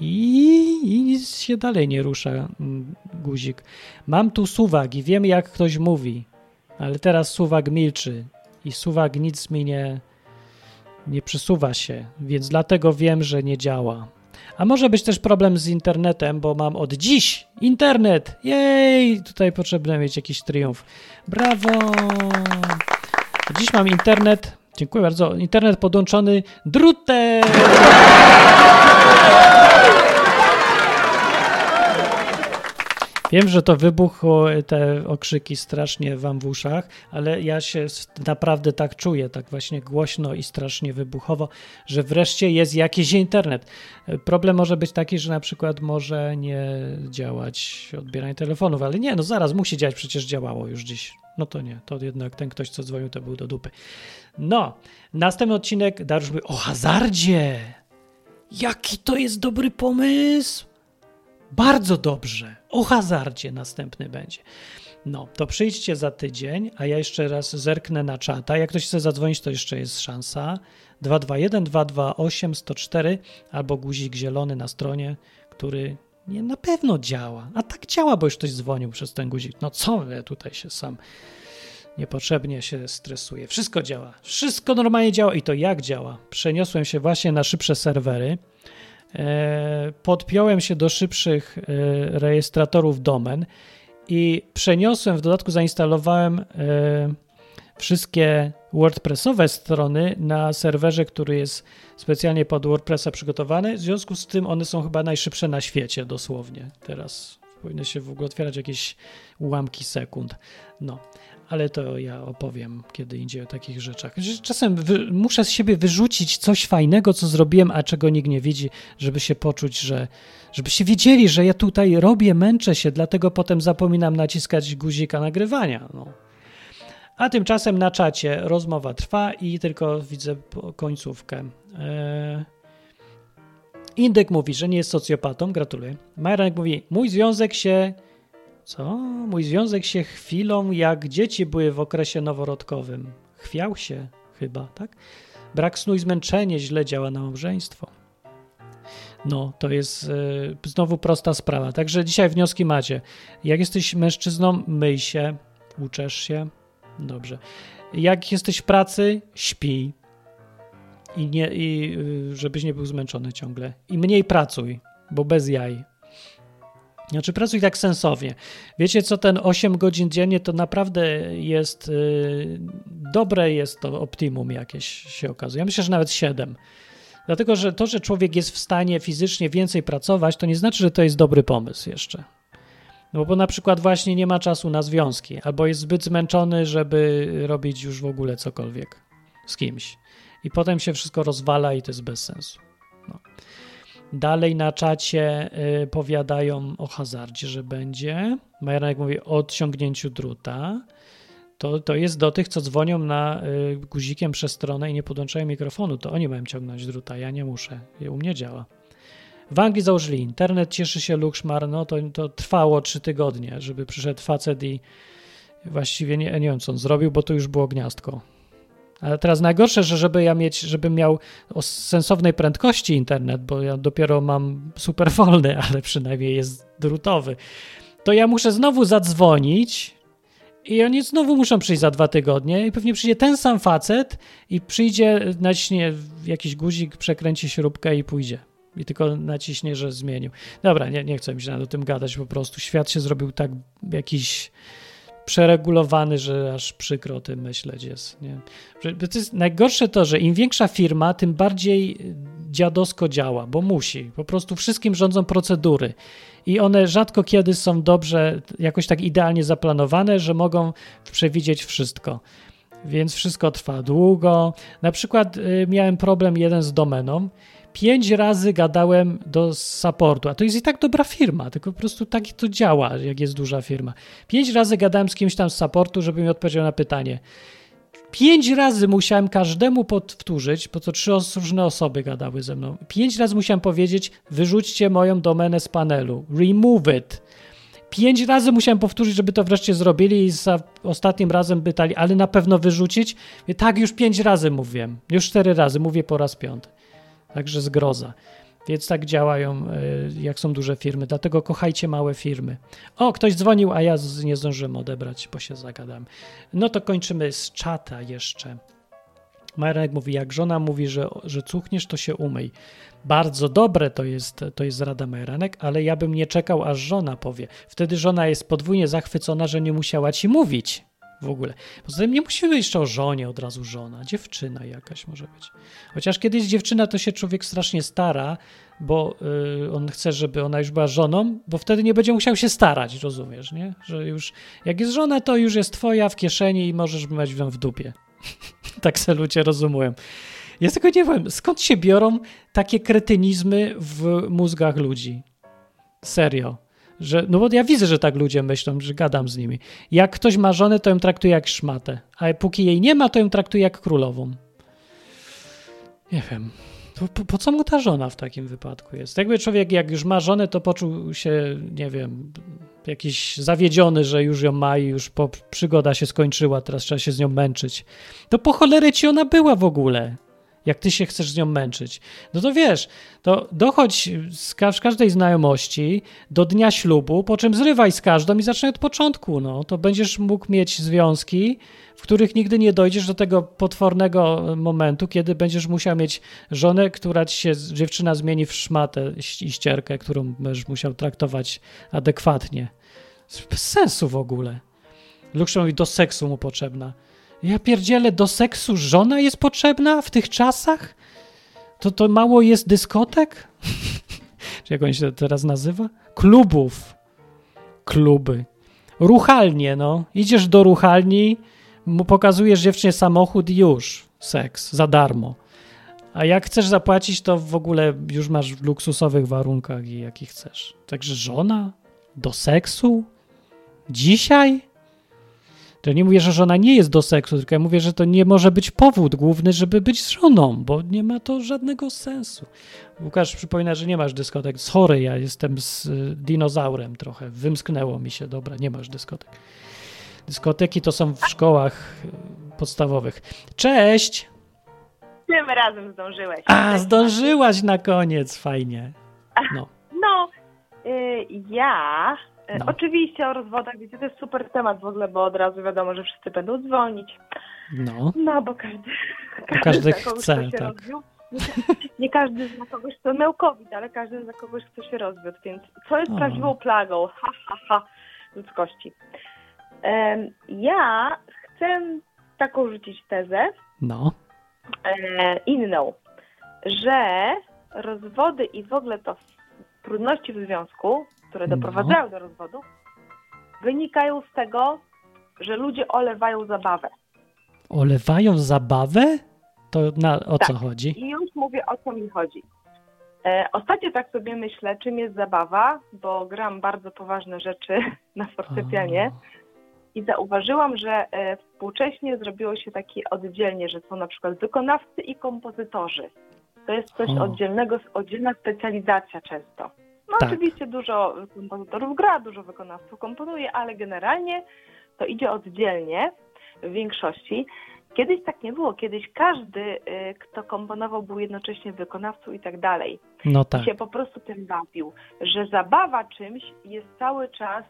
i, i nic się dalej nie rusza mm, guzik. Mam tu suwak i wiem, jak ktoś mówi, ale teraz suwak milczy i suwak nic mi nie, nie przesuwa się, więc dlatego wiem, że nie działa. A może być też problem z internetem, bo mam od dziś internet. Jej! Tutaj potrzebne mieć jakiś triumf. Brawo! Dziś mam internet. Dziękuję bardzo. Internet podłączony drutem. Wiem, że to wybuchło te okrzyki strasznie wam w uszach, ale ja się naprawdę tak czuję, tak właśnie głośno i strasznie wybuchowo, że wreszcie jest jakiś internet. Problem może być taki, że na przykład może nie działać odbieranie telefonów, ale nie, no zaraz musi działać, przecież działało już dziś. No to nie, to jednak ten ktoś, co dzwonił, to był do dupy. No, następny odcinek, Dariusz mówi o hazardzie. Jaki to jest dobry pomysł? Bardzo dobrze. O hazardzie następny będzie. No, to przyjdźcie za tydzień, a ja jeszcze raz zerknę na czata. Jak ktoś chce zadzwonić, to jeszcze jest szansa. 221 228 104 albo guzik zielony na stronie, który nie na pewno działa. A tak działa, bo już ktoś dzwonił przez ten guzik. No co tutaj się sam niepotrzebnie się stresuję. Wszystko działa. Wszystko normalnie działa i to jak działa. Przeniosłem się właśnie na szybsze serwery. E, podpiąłem się do szybszych e, rejestratorów domen i przeniosłem, w dodatku zainstalowałem e, wszystkie WordPressowe strony na serwerze, który jest specjalnie pod WordPressa przygotowany. W związku z tym one są chyba najszybsze na świecie, dosłownie. Teraz powinny się w ogóle otwierać jakieś ułamki sekund. No, ale to ja opowiem kiedy indziej o takich rzeczach. Czasem wy, muszę z siebie wyrzucić coś fajnego, co zrobiłem, a czego nikt nie widzi, żeby się poczuć, że żebyście wiedzieli, że ja tutaj robię, męczę się, dlatego potem zapominam naciskać guzika nagrywania. No. A tymczasem na czacie rozmowa trwa i tylko widzę końcówkę. Eee... Indyk mówi, że nie jest socjopatą, gratuluję. Majranek mówi, mój związek się... Co? Mój związek się chwilą, jak dzieci były w okresie noworodkowym. Chwiał się chyba, tak? Brak snu i zmęczenie źle działa na małżeństwo. No, to jest e, znowu prosta sprawa. Także dzisiaj wnioski macie. Jak jesteś mężczyzną, myj się, uczesz się. Dobrze. Jak jesteś w pracy, śpij. I, nie, i y, żebyś nie był zmęczony ciągle. I mniej pracuj, bo bez jaj. Znaczy pracuj tak sensownie. Wiecie co, ten 8 godzin dziennie to naprawdę jest y, dobre jest to optimum jakieś się okazuje. Ja myślę, że nawet 7. Dlatego, że to, że człowiek jest w stanie fizycznie więcej pracować, to nie znaczy, że to jest dobry pomysł jeszcze. No bo na przykład właśnie nie ma czasu na związki, albo jest zbyt zmęczony, żeby robić już w ogóle cokolwiek z kimś. I potem się wszystko rozwala i to jest bez sensu. No. Dalej na czacie y, powiadają o hazardzie, że będzie. Majeranek mówi o odciągnięciu druta. To, to jest do tych, co dzwonią na y, guzikiem przez stronę i nie podłączają mikrofonu. To oni mają ciągnąć druta, ja nie muszę. U mnie działa. W Anglii założyli internet, cieszy się Lukszmar, no to, to trwało trzy tygodnie, żeby przyszedł facet i właściwie nie, nie wiem, co on zrobił, bo to już było gniazdko. Ale teraz najgorsze, że żeby ja mieć, żebym miał o sensownej prędkości internet, bo ja dopiero mam super wolny, ale przynajmniej jest drutowy, to ja muszę znowu zadzwonić i oni znowu muszą przyjść za dwa tygodnie i pewnie przyjdzie ten sam facet i przyjdzie, naciśnie jakiś guzik, przekręci śrubkę i pójdzie. I tylko naciśnie, że zmienił. Dobra, nie, nie chcę mi się nad tym gadać po prostu. Świat się zrobił tak jakiś przeregulowany, że aż przykro o tym myśleć jest. Nie? To jest najgorsze to, że im większa firma, tym bardziej dziadosko działa, bo musi. Po prostu wszystkim rządzą procedury. I one rzadko kiedy są dobrze, jakoś tak idealnie zaplanowane, że mogą przewidzieć wszystko. Więc wszystko trwa długo. Na przykład y, miałem problem jeden z domeną. Pięć razy gadałem do supportu, a to jest i tak dobra firma, tylko po prostu tak to działa, jak jest duża firma. Pięć razy gadałem z kimś tam z supportu, żeby mi odpowiedział na pytanie. Pięć razy musiałem każdemu powtórzyć, bo to trzy różne osoby gadały ze mną. Pięć razy musiałem powiedzieć, wyrzućcie moją domenę z panelu. Remove it. Pięć razy musiałem powtórzyć, żeby to wreszcie zrobili i za ostatnim razem pytali, ale na pewno wyrzucić? Mówię, tak, już pięć razy mówiłem. Już cztery razy, mówię po raz piąty. Także zgroza. Więc tak działają, y, jak są duże firmy. Dlatego kochajcie małe firmy. O, ktoś dzwonił, a ja nie zdążyłem odebrać, bo się zagadałem. No to kończymy z czata jeszcze. Marek mówi, jak żona mówi, że, że cuchniesz, to się umyj. Bardzo dobre to jest, to jest rada Majeranek, ale ja bym nie czekał, aż żona powie. Wtedy żona jest podwójnie zachwycona, że nie musiała ci mówić. W ogóle. Poza tym nie musi być jeszcze o żonie od razu żona, dziewczyna jakaś może być. Chociaż kiedyś dziewczyna to się człowiek strasznie stara, bo y, on chce, żeby ona już była żoną, bo wtedy nie będzie musiał się starać, rozumiesz, nie? Że już jak jest żona, to już jest twoja w kieszeni i możesz mieć ją w dupie. tak se ludzie rozumują. Ja tylko nie wiem, skąd się biorą takie kretynizmy w mózgach ludzi. Serio. Że, no bo ja widzę, że tak ludzie myślą, że gadam z nimi. Jak ktoś ma żonę, to ją traktuje jak szmatę, a póki jej nie ma, to ją traktuje jak królową. Nie wiem. Po, po, co mu ta żona w takim wypadku jest? Jakby człowiek, jak już ma żonę, to poczuł się, nie wiem, jakiś zawiedziony, że już ją ma i już po, przygoda się skończyła, teraz trzeba się z nią męczyć. To po cholerę ci ona była w ogóle? Jak ty się chcesz z nią męczyć. No to wiesz, to dochodź z, ka z każdej znajomości do dnia ślubu, po czym zrywaj z każdą i zacznij od początku. No. To będziesz mógł mieć związki, w których nigdy nie dojdziesz do tego potwornego momentu, kiedy będziesz musiał mieć żonę, która ci się, dziewczyna zmieni w szmatę i ścierkę, którą będziesz musiał traktować adekwatnie. Sensu w ogóle. Lub do seksu mu potrzebna. Ja pierdzielę, do seksu żona jest potrzebna w tych czasach? To, to mało jest dyskotek? Czy jak on się teraz nazywa? Klubów. Kluby. Ruchalnie, no. Idziesz do ruchalni, pokazujesz dziewczynie samochód i już. Seks. Za darmo. A jak chcesz zapłacić, to w ogóle już masz w luksusowych warunkach i jaki chcesz. Także żona? Do seksu? Dzisiaj? To nie mówię, że żona nie jest do seksu, tylko ja mówię, że to nie może być powód główny, żeby być z żoną, bo nie ma to żadnego sensu. Łukasz przypomina, że nie masz dyskotek. Sorry, ja jestem z y, dinozaurem trochę. Wymsknęło mi się, dobra, nie masz dyskotek. Dyskoteki to są w szkołach y, podstawowych. Cześć! Tym razem zdążyłeś. A, zdążyłaś na koniec, fajnie. No. No, y, ja No. Oczywiście o rozwodach, wiecie, to jest super temat w ogóle, bo od razu wiadomo, że wszyscy będą dzwonić. No. No, bo każdy, każdy kogoś, chce, się tak. rozwiódł. Nie, każdy zna kogoś, kto miał COVID, ale każdy zna kogoś, kto się rozwiódł, więc co jest O. prawdziwą plagą? Ha, ha, ha, ludzkości. Em, ja chcę taką rzucić tezę, No. e, inną, że rozwody i w ogóle to trudności w związku, które No. doprowadzają do rozwodów, wynikają z tego, że ludzie olewają zabawę. Olewają zabawę? To na, o co Tak. chodzi? I już mówię, o co mi chodzi. E, ostatnio tak sobie myślę, czym jest zabawa, bo gram bardzo poważne rzeczy na fortepianie i zauważyłam, że e, współcześnie zrobiło się takie oddzielnie, że są na przykład wykonawcy i kompozytorzy. To jest coś O. oddzielnego, oddzielna specjalizacja często. Tak. oczywiście dużo kompozytorów gra, dużo wykonawców komponuje, ale generalnie to idzie oddzielnie w większości. Kiedyś tak nie było. Kiedyś każdy, y, kto komponował, był jednocześnie wykonawcą i tak dalej. No tak. I się po prostu tym bawił, że zabawa czymś jest cały czas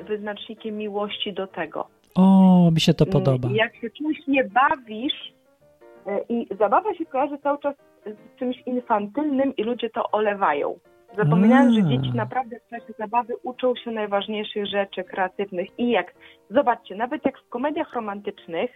y, wyznacznikiem miłości do tego. O, mi się to podoba. Mm, Jak się czymś nie bawisz y, i zabawa się kojarzy cały czas z czymś infantylnym i ludzie to olewają. Zapominając, że A. dzieci naprawdę w czasie zabawy uczą się najważniejszych rzeczy kreatywnych i jak, zobaczcie, nawet jak w komediach romantycznych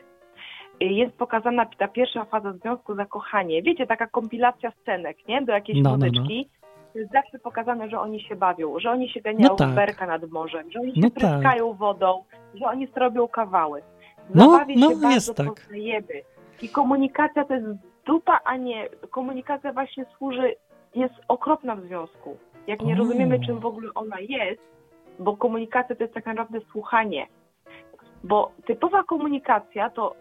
y, jest pokazana ta pierwsza faza związku, zakochanie, wiecie, taka kompilacja scenek, nie, do jakiejś No, no, no. muzyczki, to jest zawsze pokazane, że oni się bawią, że oni się ganiają No tak. w berka nad morzem, że oni się No tak. pryskają wodą, że oni sobie robią kawały. No, zabawie no, się bardzo jest tak. poznajemy. I komunikacja to jest dupa, a nie... Komunikacja właśnie służy, jest okropna w związku. Jak nie rozumiemy, czym w ogóle ona jest, bo komunikacja to jest tak naprawdę słuchanie. Bo typowa komunikacja to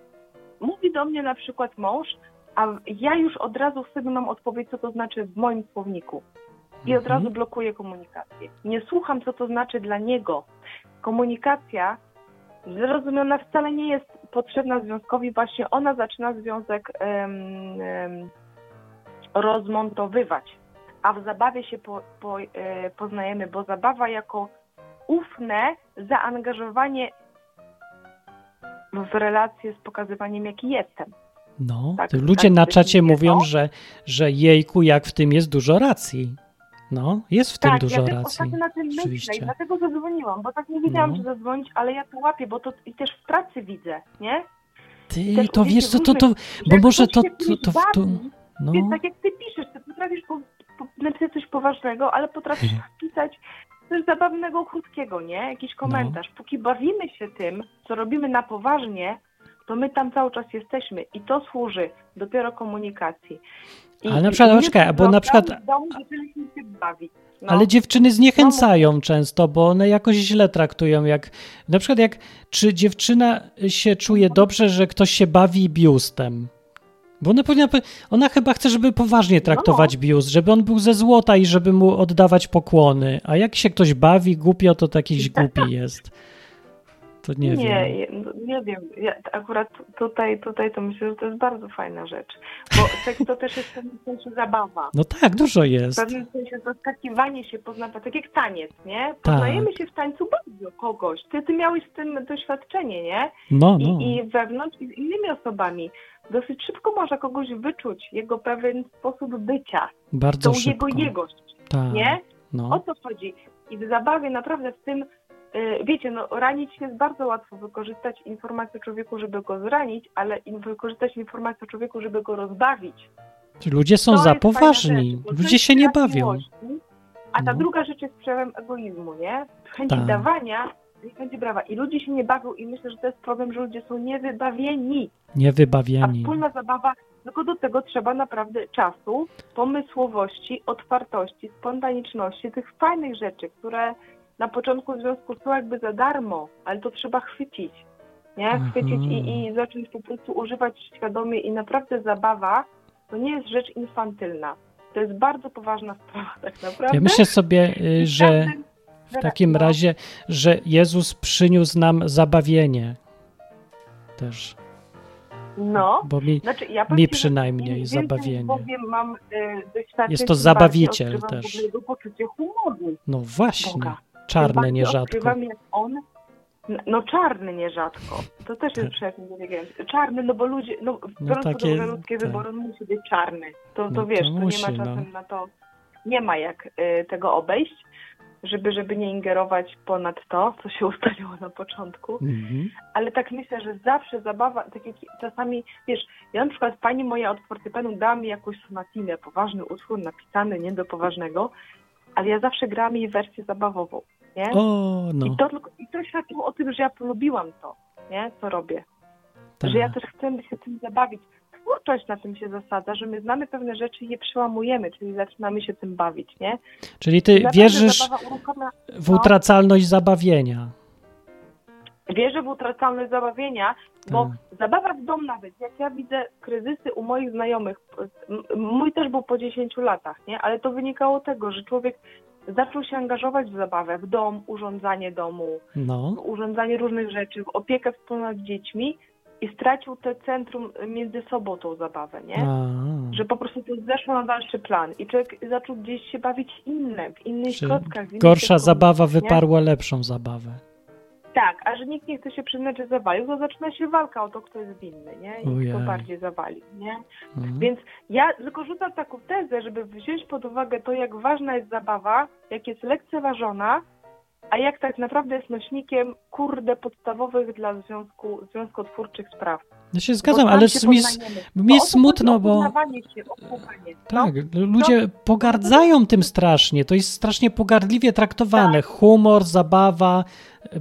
mówi do mnie na przykład mąż, a ja już od razu w sobie mam odpowiedź, co to znaczy w moim słowniku. I od razu blokuję komunikację. Nie słucham, co to znaczy dla niego. Komunikacja zrozumiana wcale nie jest potrzebna związkowi, właśnie ona zaczyna związek em, em, rozmontowywać. A w zabawie się po, po, e, poznajemy, bo zabawa jako ufne zaangażowanie w relacje z pokazywaniem, jaki jestem. No, Tak, to ludzie tak na czacie mówią, to. że, że jejku, jak w tym jest dużo racji. No, jest w tym tak, dużo ja racji. ostatnio na tym myślę i dlatego zadzwoniłam, bo tak nie wiedziałam, No. czy zadzwonić, ale ja to łapię, bo to i też w pracy widzę, nie? Ty, to wiesz co, to, to, bo że może to, to, to, to, bawi, no, Więc tak jak ty piszesz, ty potrafisz po, po, napisać coś poważnego, ale potrafisz Mhm. pisać coś zabawnego, krótkiego, nie? Jakiś No. komentarz. Póki bawimy się tym, co robimy na poważnie, to my tam cały czas jesteśmy i to służy dopiero komunikacji. I, Ale na przykład, to bo na przykład- domu się bawić. No. Ale dziewczyny zniechęcają często, bo one jakoś źle traktują. Jak, na przykład, jak czy dziewczyna się czuje dobrze, że ktoś się bawi biustem. Bo ona, powinna, ona chyba chce, żeby poważnie traktować biust, żeby on był ze złota i żeby mu oddawać pokłony. A jak się ktoś bawi głupio, to jakiś głupi jest. To nie, nie, wiem. no, nie wiem. Ja akurat tutaj, tutaj to myślę, że to jest bardzo fajna rzecz. Bo seks to też jest w pewnym sensie zabawa. No tak, dużo W jest. pewnym sensie zaskakiwanie się, poznawać, tak jak taniec, nie? Tak. Poznajemy się w tańcu bardzo kogoś. Ty, ty miałeś z tym doświadczenie, nie? No, I, no. I wewnątrz, i z innymi osobami. Dosyć szybko można kogoś wyczuć, jego pewien sposób bycia, Bardzo tą szybko. jego jegość, Tak. nie? O No. co chodzi? I w zabawie naprawdę w tym, y, wiecie, no ranić jest bardzo łatwo, wykorzystać informację o człowieku, żeby go zranić, ale wykorzystać informację o człowieku, żeby go rozbawić. Ludzie są To za poważni. rzecz, Ludzie się nie bawią. miłości, A ta No. druga rzecz jest przejawem egoizmu, nie? Chęci Tak. dawania chęci brawa. I ludzie się nie bawią i myślę, że to jest problem, że ludzie są niewybawieni. A Niewybawieni. wspólna zabawa, tylko do tego trzeba naprawdę czasu, pomysłowości, otwartości, spontaniczności, tych fajnych rzeczy, które na początku związku są jakby za darmo, ale to trzeba chwycić. Nie? Mhm. Chwycić i, i zacząć po prostu używać świadomie i naprawdę zabawa to nie jest rzecz infantylna. To jest bardzo poważna sprawa tak naprawdę. Ja myślę sobie, y, I że każdy- w takim razie, że Jezus przyniósł nam zabawienie też. No, Bo mi, znaczy, ja mi że przynajmniej zabawienie. Bowiem mam y, Jest to zabawiciel też. Poczucie humoru. No właśnie, Boga. Czarne nierzadko. Odkrywam, jak on, no czarny nierzadko. To też jest przejaw inteligencji. Czarny, no bo ludzie, no, No takie- ludzkie tak. wybory, musi być czarny. To, to No to wiesz, to, musi, nie ma no. czasem na to, nie ma jak y, tego obejść, żeby, żeby nie ingerować ponad to, co się ustaliło na początku. Mhm. Ale tak myślę, że zawsze zabawa, tak jak czasami, wiesz, ja na przykład pani moja od fortepianu dała mi jakąś sonatinę, poważny utwór napisany, nie do poważnego, ale ja zawsze grałam jej wersję zabawową, nie? O, no. I, to, I to świadczyło o tym, że ja polubiłam to, nie? Co robię. Tak. Że ja też chcę się tym zabawić. Twórczość na tym się zasadza, że my znamy pewne rzeczy i je przełamujemy, czyli zaczynamy się tym bawić, nie? Czyli ty wierzysz uruchamia- w no. utracalność zabawienia. Wierzę w utracalność zabawienia, bo Tak. zabawa w dom nawet, jak ja widzę kryzysy u moich znajomych, mój też był po 10 latach, nie? Ale to wynikało z tego, że człowiek zaczął się angażować w zabawę, w dom, urządzanie domu, No. w urządzanie różnych rzeczy, w opiekę wspólną nad dziećmi i stracił te centrum między sobą tą zabawę, nie? A, Że po prostu to zeszło na dalszy plan i człowiek zaczął gdzieś się bawić innym, w innych czy klockach. w innych gorsza zabawa nie? wyparła lepszą zabawę. Tak, a że nikt nie chce się przyznać, że zawalił, to zaczyna się walka o to, kto jest winny, nie? I kto bardziej zawalił, nie? Mhm. Więc ja tylko rzucam taką tezę, żeby wziąć pod uwagę to, jak ważna jest zabawa, jak jest lekceważona, a jak tak naprawdę jest nośnikiem, kurde, podstawowych dla związku, związkotwórczych spraw. Ja się zgadzam, Bo ale się mi, mi jest chodzi, smutno, bo się. No. tak, ludzie pogardzają tym strasznie. To jest strasznie pogardliwie traktowane. Humor, zabawa,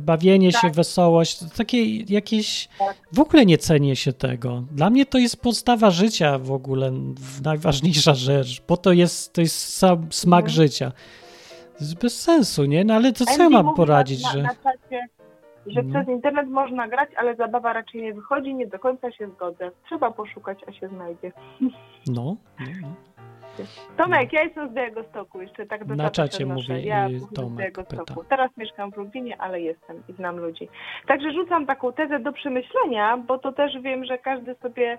bawienie się, Tak. wesołość. To takie jakieś... Tak. W ogóle nie cenię się tego. Dla mnie to jest podstawa życia w ogóle, najważniejsza rzecz, bo to jest, to jest sam smak życia. Jest bez sensu, nie? No ale to co ja mam poradzić, na, że... na czacie, że No. przez internet można grać, ale zabawa raczej nie wychodzi, nie do końca się zgodzę. Trzeba poszukać, a się znajdzie. No, no, no. Tomek, ja jestem z Białego Stoku, jeszcze tak do Na czacie przenoszę. mówi, ja z Tomek Białego pyta. Teraz mieszkam w Lublinie, ale jestem i znam ludzi. Także rzucam taką tezę do przemyślenia, bo to też wiem, że każdy sobie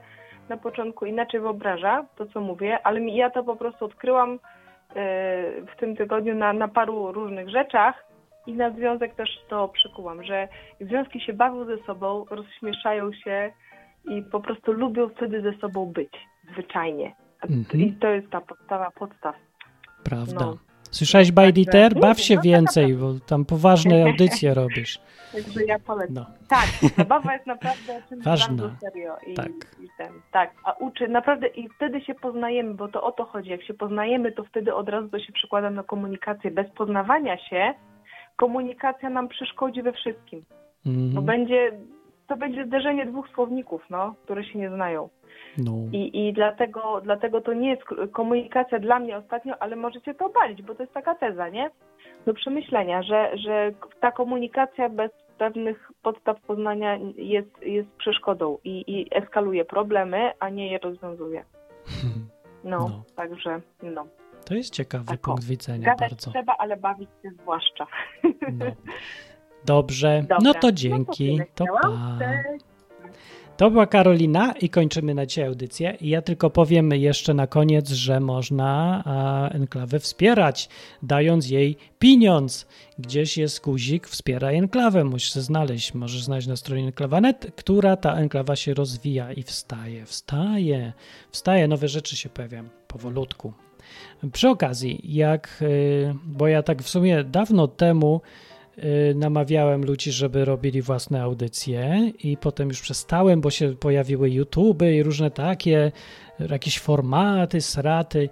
na początku inaczej wyobraża to, co mówię, ale ja to po prostu odkryłam w tym tygodniu na, na paru różnych rzeczach i na związek też to przykułam, że związki się bawią ze sobą, rozśmieszają się i po prostu lubią wtedy ze sobą być, zwyczajnie. Mhm. I to jest ta podstawa podstaw. Prawda. No. Słyszałeś Bajditer? Także- Baw się no, więcej, bo tam poważne audycje robisz. Także ja polecam. No. Tak, zabawa jest naprawdę czymś Ważna. bardzo serio. I, Tak. I ten, tak, a uczy naprawdę i wtedy się poznajemy, bo to o to chodzi. Jak się poznajemy, to wtedy od razu to się przekłada na komunikację. Bez poznawania się komunikacja nam przeszkodzi we wszystkim. Bo Mhm. będzie, to będzie zderzenie dwóch słowników, no, które się nie znają. No. I, i dlatego, dlatego to nie jest komunikacja dla mnie ostatnio, ale możecie to obalić, bo to jest taka teza, nie? Do przemyślenia, że, że ta komunikacja bez pewnych podstaw poznania jest, jest przeszkodą i, i eskaluje problemy, a nie je rozwiązuje. No, No. także no. To jest ciekawy Tak, punkt widzenia Gadać bardzo. trzeba, ale bawić się zwłaszcza. Dobrze, Dobra. no to No dzięki. tyle To chciałam. pa. Cześć. To była Karolina i kończymy na dzisiaj audycję. I ja tylko powiem jeszcze na koniec, że można enklawę wspierać, dając jej pieniądz. Gdzieś jest guzik wspiera enklawę, musisz znaleźć. Możesz znaleźć na stronie enklawa.net, która ta enklawa się rozwija i wstaje, wstaje, wstaje, nowe rzeczy się pojawiają powolutku. Przy okazji, jak, y, bo ja tak w sumie dawno temu namawiałem ludzi, żeby robili własne audycje i potem już przestałem, bo się pojawiły YouTube i różne takie, jakieś formaty, sraty.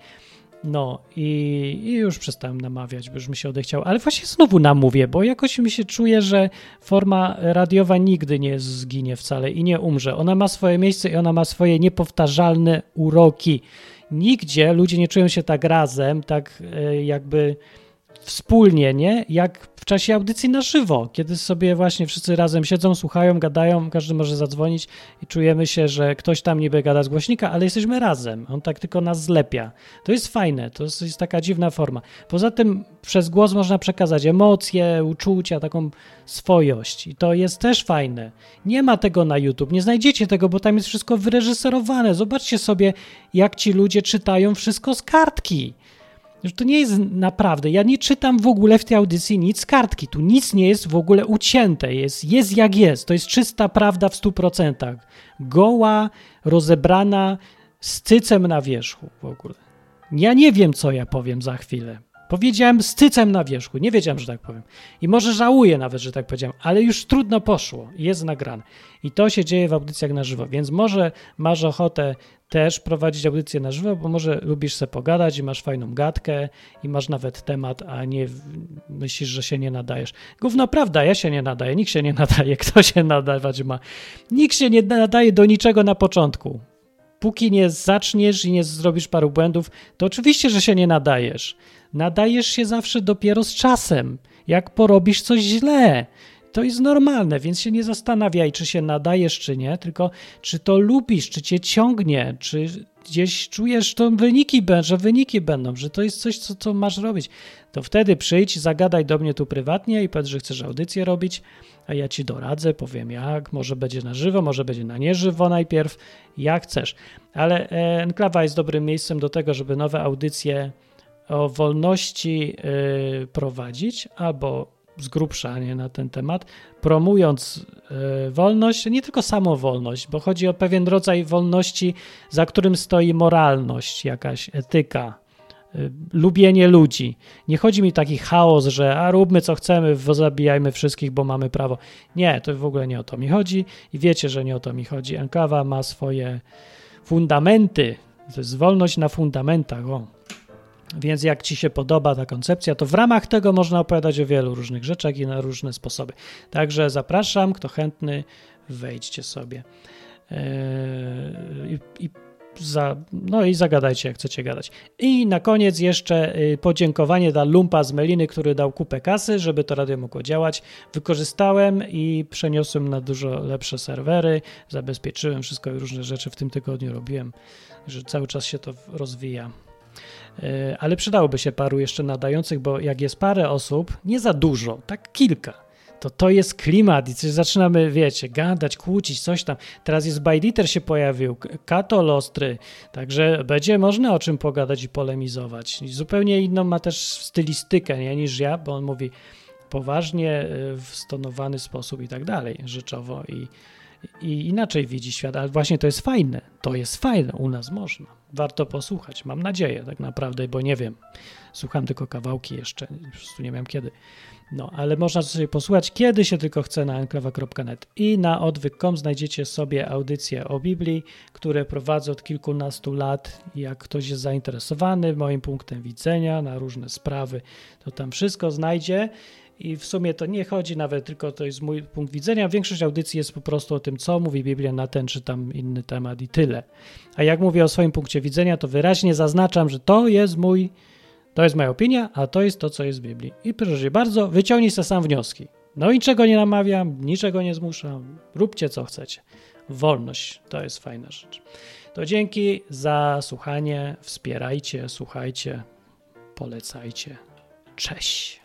No i, i już przestałem namawiać, bo już mi się odechciał, ale właśnie znowu namówię, bo jakoś mi się czuje, że forma radiowa nigdy nie zginie wcale i nie umrze. Ona ma swoje miejsce i ona ma swoje niepowtarzalne uroki. Nigdzie ludzie nie czują się tak razem, tak e, jakby wspólnie, nie? Jak w czasie audycji na żywo, kiedy sobie właśnie wszyscy razem siedzą, słuchają, gadają, każdy może zadzwonić i czujemy się, że ktoś tam niby gada z głośnika, ale jesteśmy razem. On tak tylko nas zlepia. To jest fajne, to jest, taka dziwna forma. Poza tym przez głos można przekazać emocje, uczucia, taką swojość i to jest też fajne. Nie ma tego na YouTube, nie znajdziecie tego, bo tam jest wszystko wyreżyserowane. Zobaczcie sobie, jak ci ludzie czytają wszystko z kartki. Że to nie jest naprawdę. Ja nie czytam w ogóle w tej audycji nic z kartki. Tu nic nie jest w ogóle ucięte. Jest, jest jak jest. To jest czysta prawda w 100%. Goła, rozebrana, z cycem na wierzchu w ogóle. Ja nie wiem, co ja powiem za chwilę. Powiedziałem z cycem na wierzchu. Nie wiedziałem, że tak powiem. I może żałuję nawet, że tak powiedziałem, ale już trudno poszło. Jest nagrane. I to się dzieje w audycjach na żywo. Więc może masz ochotę też prowadzić audycję na żywo, bo może lubisz se pogadać i masz fajną gadkę i masz nawet temat, a nie myślisz, że się nie nadajesz. Gówno prawda, ja się nie nadaję, nikt się nie nadaje, kto się nadawać ma. Nikt się nie nadaje do niczego na początku. Póki nie zaczniesz i nie zrobisz paru błędów, to oczywiście, że się nie nadajesz. Nadajesz się zawsze dopiero z czasem, jak porobisz coś źle. To jest normalne, więc się nie zastanawiaj, czy się nadajesz, czy nie, tylko czy to lubisz, czy cię ciągnie, czy gdzieś czujesz, to wyniki, że wyniki będą, że to jest coś, co, co masz robić. To wtedy przyjdź, zagadaj do mnie tu prywatnie i powiedz, że chcesz audycję robić, a ja ci doradzę, powiem jak, może będzie na żywo, może będzie na nieżywo najpierw, jak chcesz. Ale e, Enklawa jest dobrym miejscem do tego, żeby nowe audycje o wolności y, prowadzić, albo z grubsza nie, na ten temat, promując y, wolność, nie tylko samą wolność, bo chodzi o pewien rodzaj wolności, za którym stoi moralność, jakaś etyka, y, lubienie ludzi. Nie chodzi mi taki chaos, że a róbmy co chcemy, zabijajmy wszystkich, bo mamy prawo. Nie, to w ogóle nie o to mi chodzi i wiecie, że nie o to mi chodzi. Enklawa ma swoje fundamenty. To jest wolność na fundamentach. O. Więc jak Ci się podoba ta koncepcja, to w ramach tego można opowiadać o wielu różnych rzeczach i na różne sposoby. Także zapraszam, kto chętny, wejdźcie sobie. Yy, I, i za, no i zagadajcie, jak chcecie gadać. I na koniec jeszcze y, podziękowanie dla Lumpa z Meliny, który dał kupę kasy, żeby to radio mogło działać. Wykorzystałem i przeniosłem na dużo lepsze serwery, zabezpieczyłem wszystko i różne rzeczy w tym tygodniu robiłem, że cały czas się to rozwija. Y, Ale przydałoby się paru jeszcze nadających, bo jak jest parę osób, nie za dużo, tak kilka, to to jest klimat i coś zaczynamy, wiecie, gadać, kłócić, coś tam. Teraz jest Bajditer się pojawił, Katol ostry, także będzie można o czym pogadać i polemizować. I zupełnie inną ma też stylistykę nie, niż ja, bo on mówi poważnie, y, w stonowany sposób i tak dalej, rzeczowo i, i inaczej widzi świat, ale właśnie to jest fajne, to jest fajne, u nas można, warto posłuchać. Mam nadzieję, tak naprawdę, bo nie wiem. Słucham tylko kawałki jeszcze, po prostu nie wiem kiedy. No, ale można sobie posłuchać, kiedy się tylko chce na enklawa.net. I na odwyk.com znajdziecie sobie audycje o Biblii, które prowadzę od kilkunastu lat. Jak ktoś jest zainteresowany moim punktem widzenia na różne sprawy, to tam wszystko znajdzie. I w sumie to nie chodzi nawet tylko, to jest mój punkt widzenia. Większość audycji jest po prostu o tym, co mówi Biblia na ten czy tam inny temat i tyle. A jak mówię o swoim punkcie widzenia, to wyraźnie zaznaczam, że to jest mój, to jest moja opinia, a to jest to, co jest w Biblii. I proszę bardzo, wyciągnij sobie sam wnioski. No niczego nie namawiam, niczego nie zmuszam. Róbcie co chcecie. Wolność to jest fajna rzecz. To dzięki za słuchanie. Wspierajcie, słuchajcie, polecajcie. Cześć.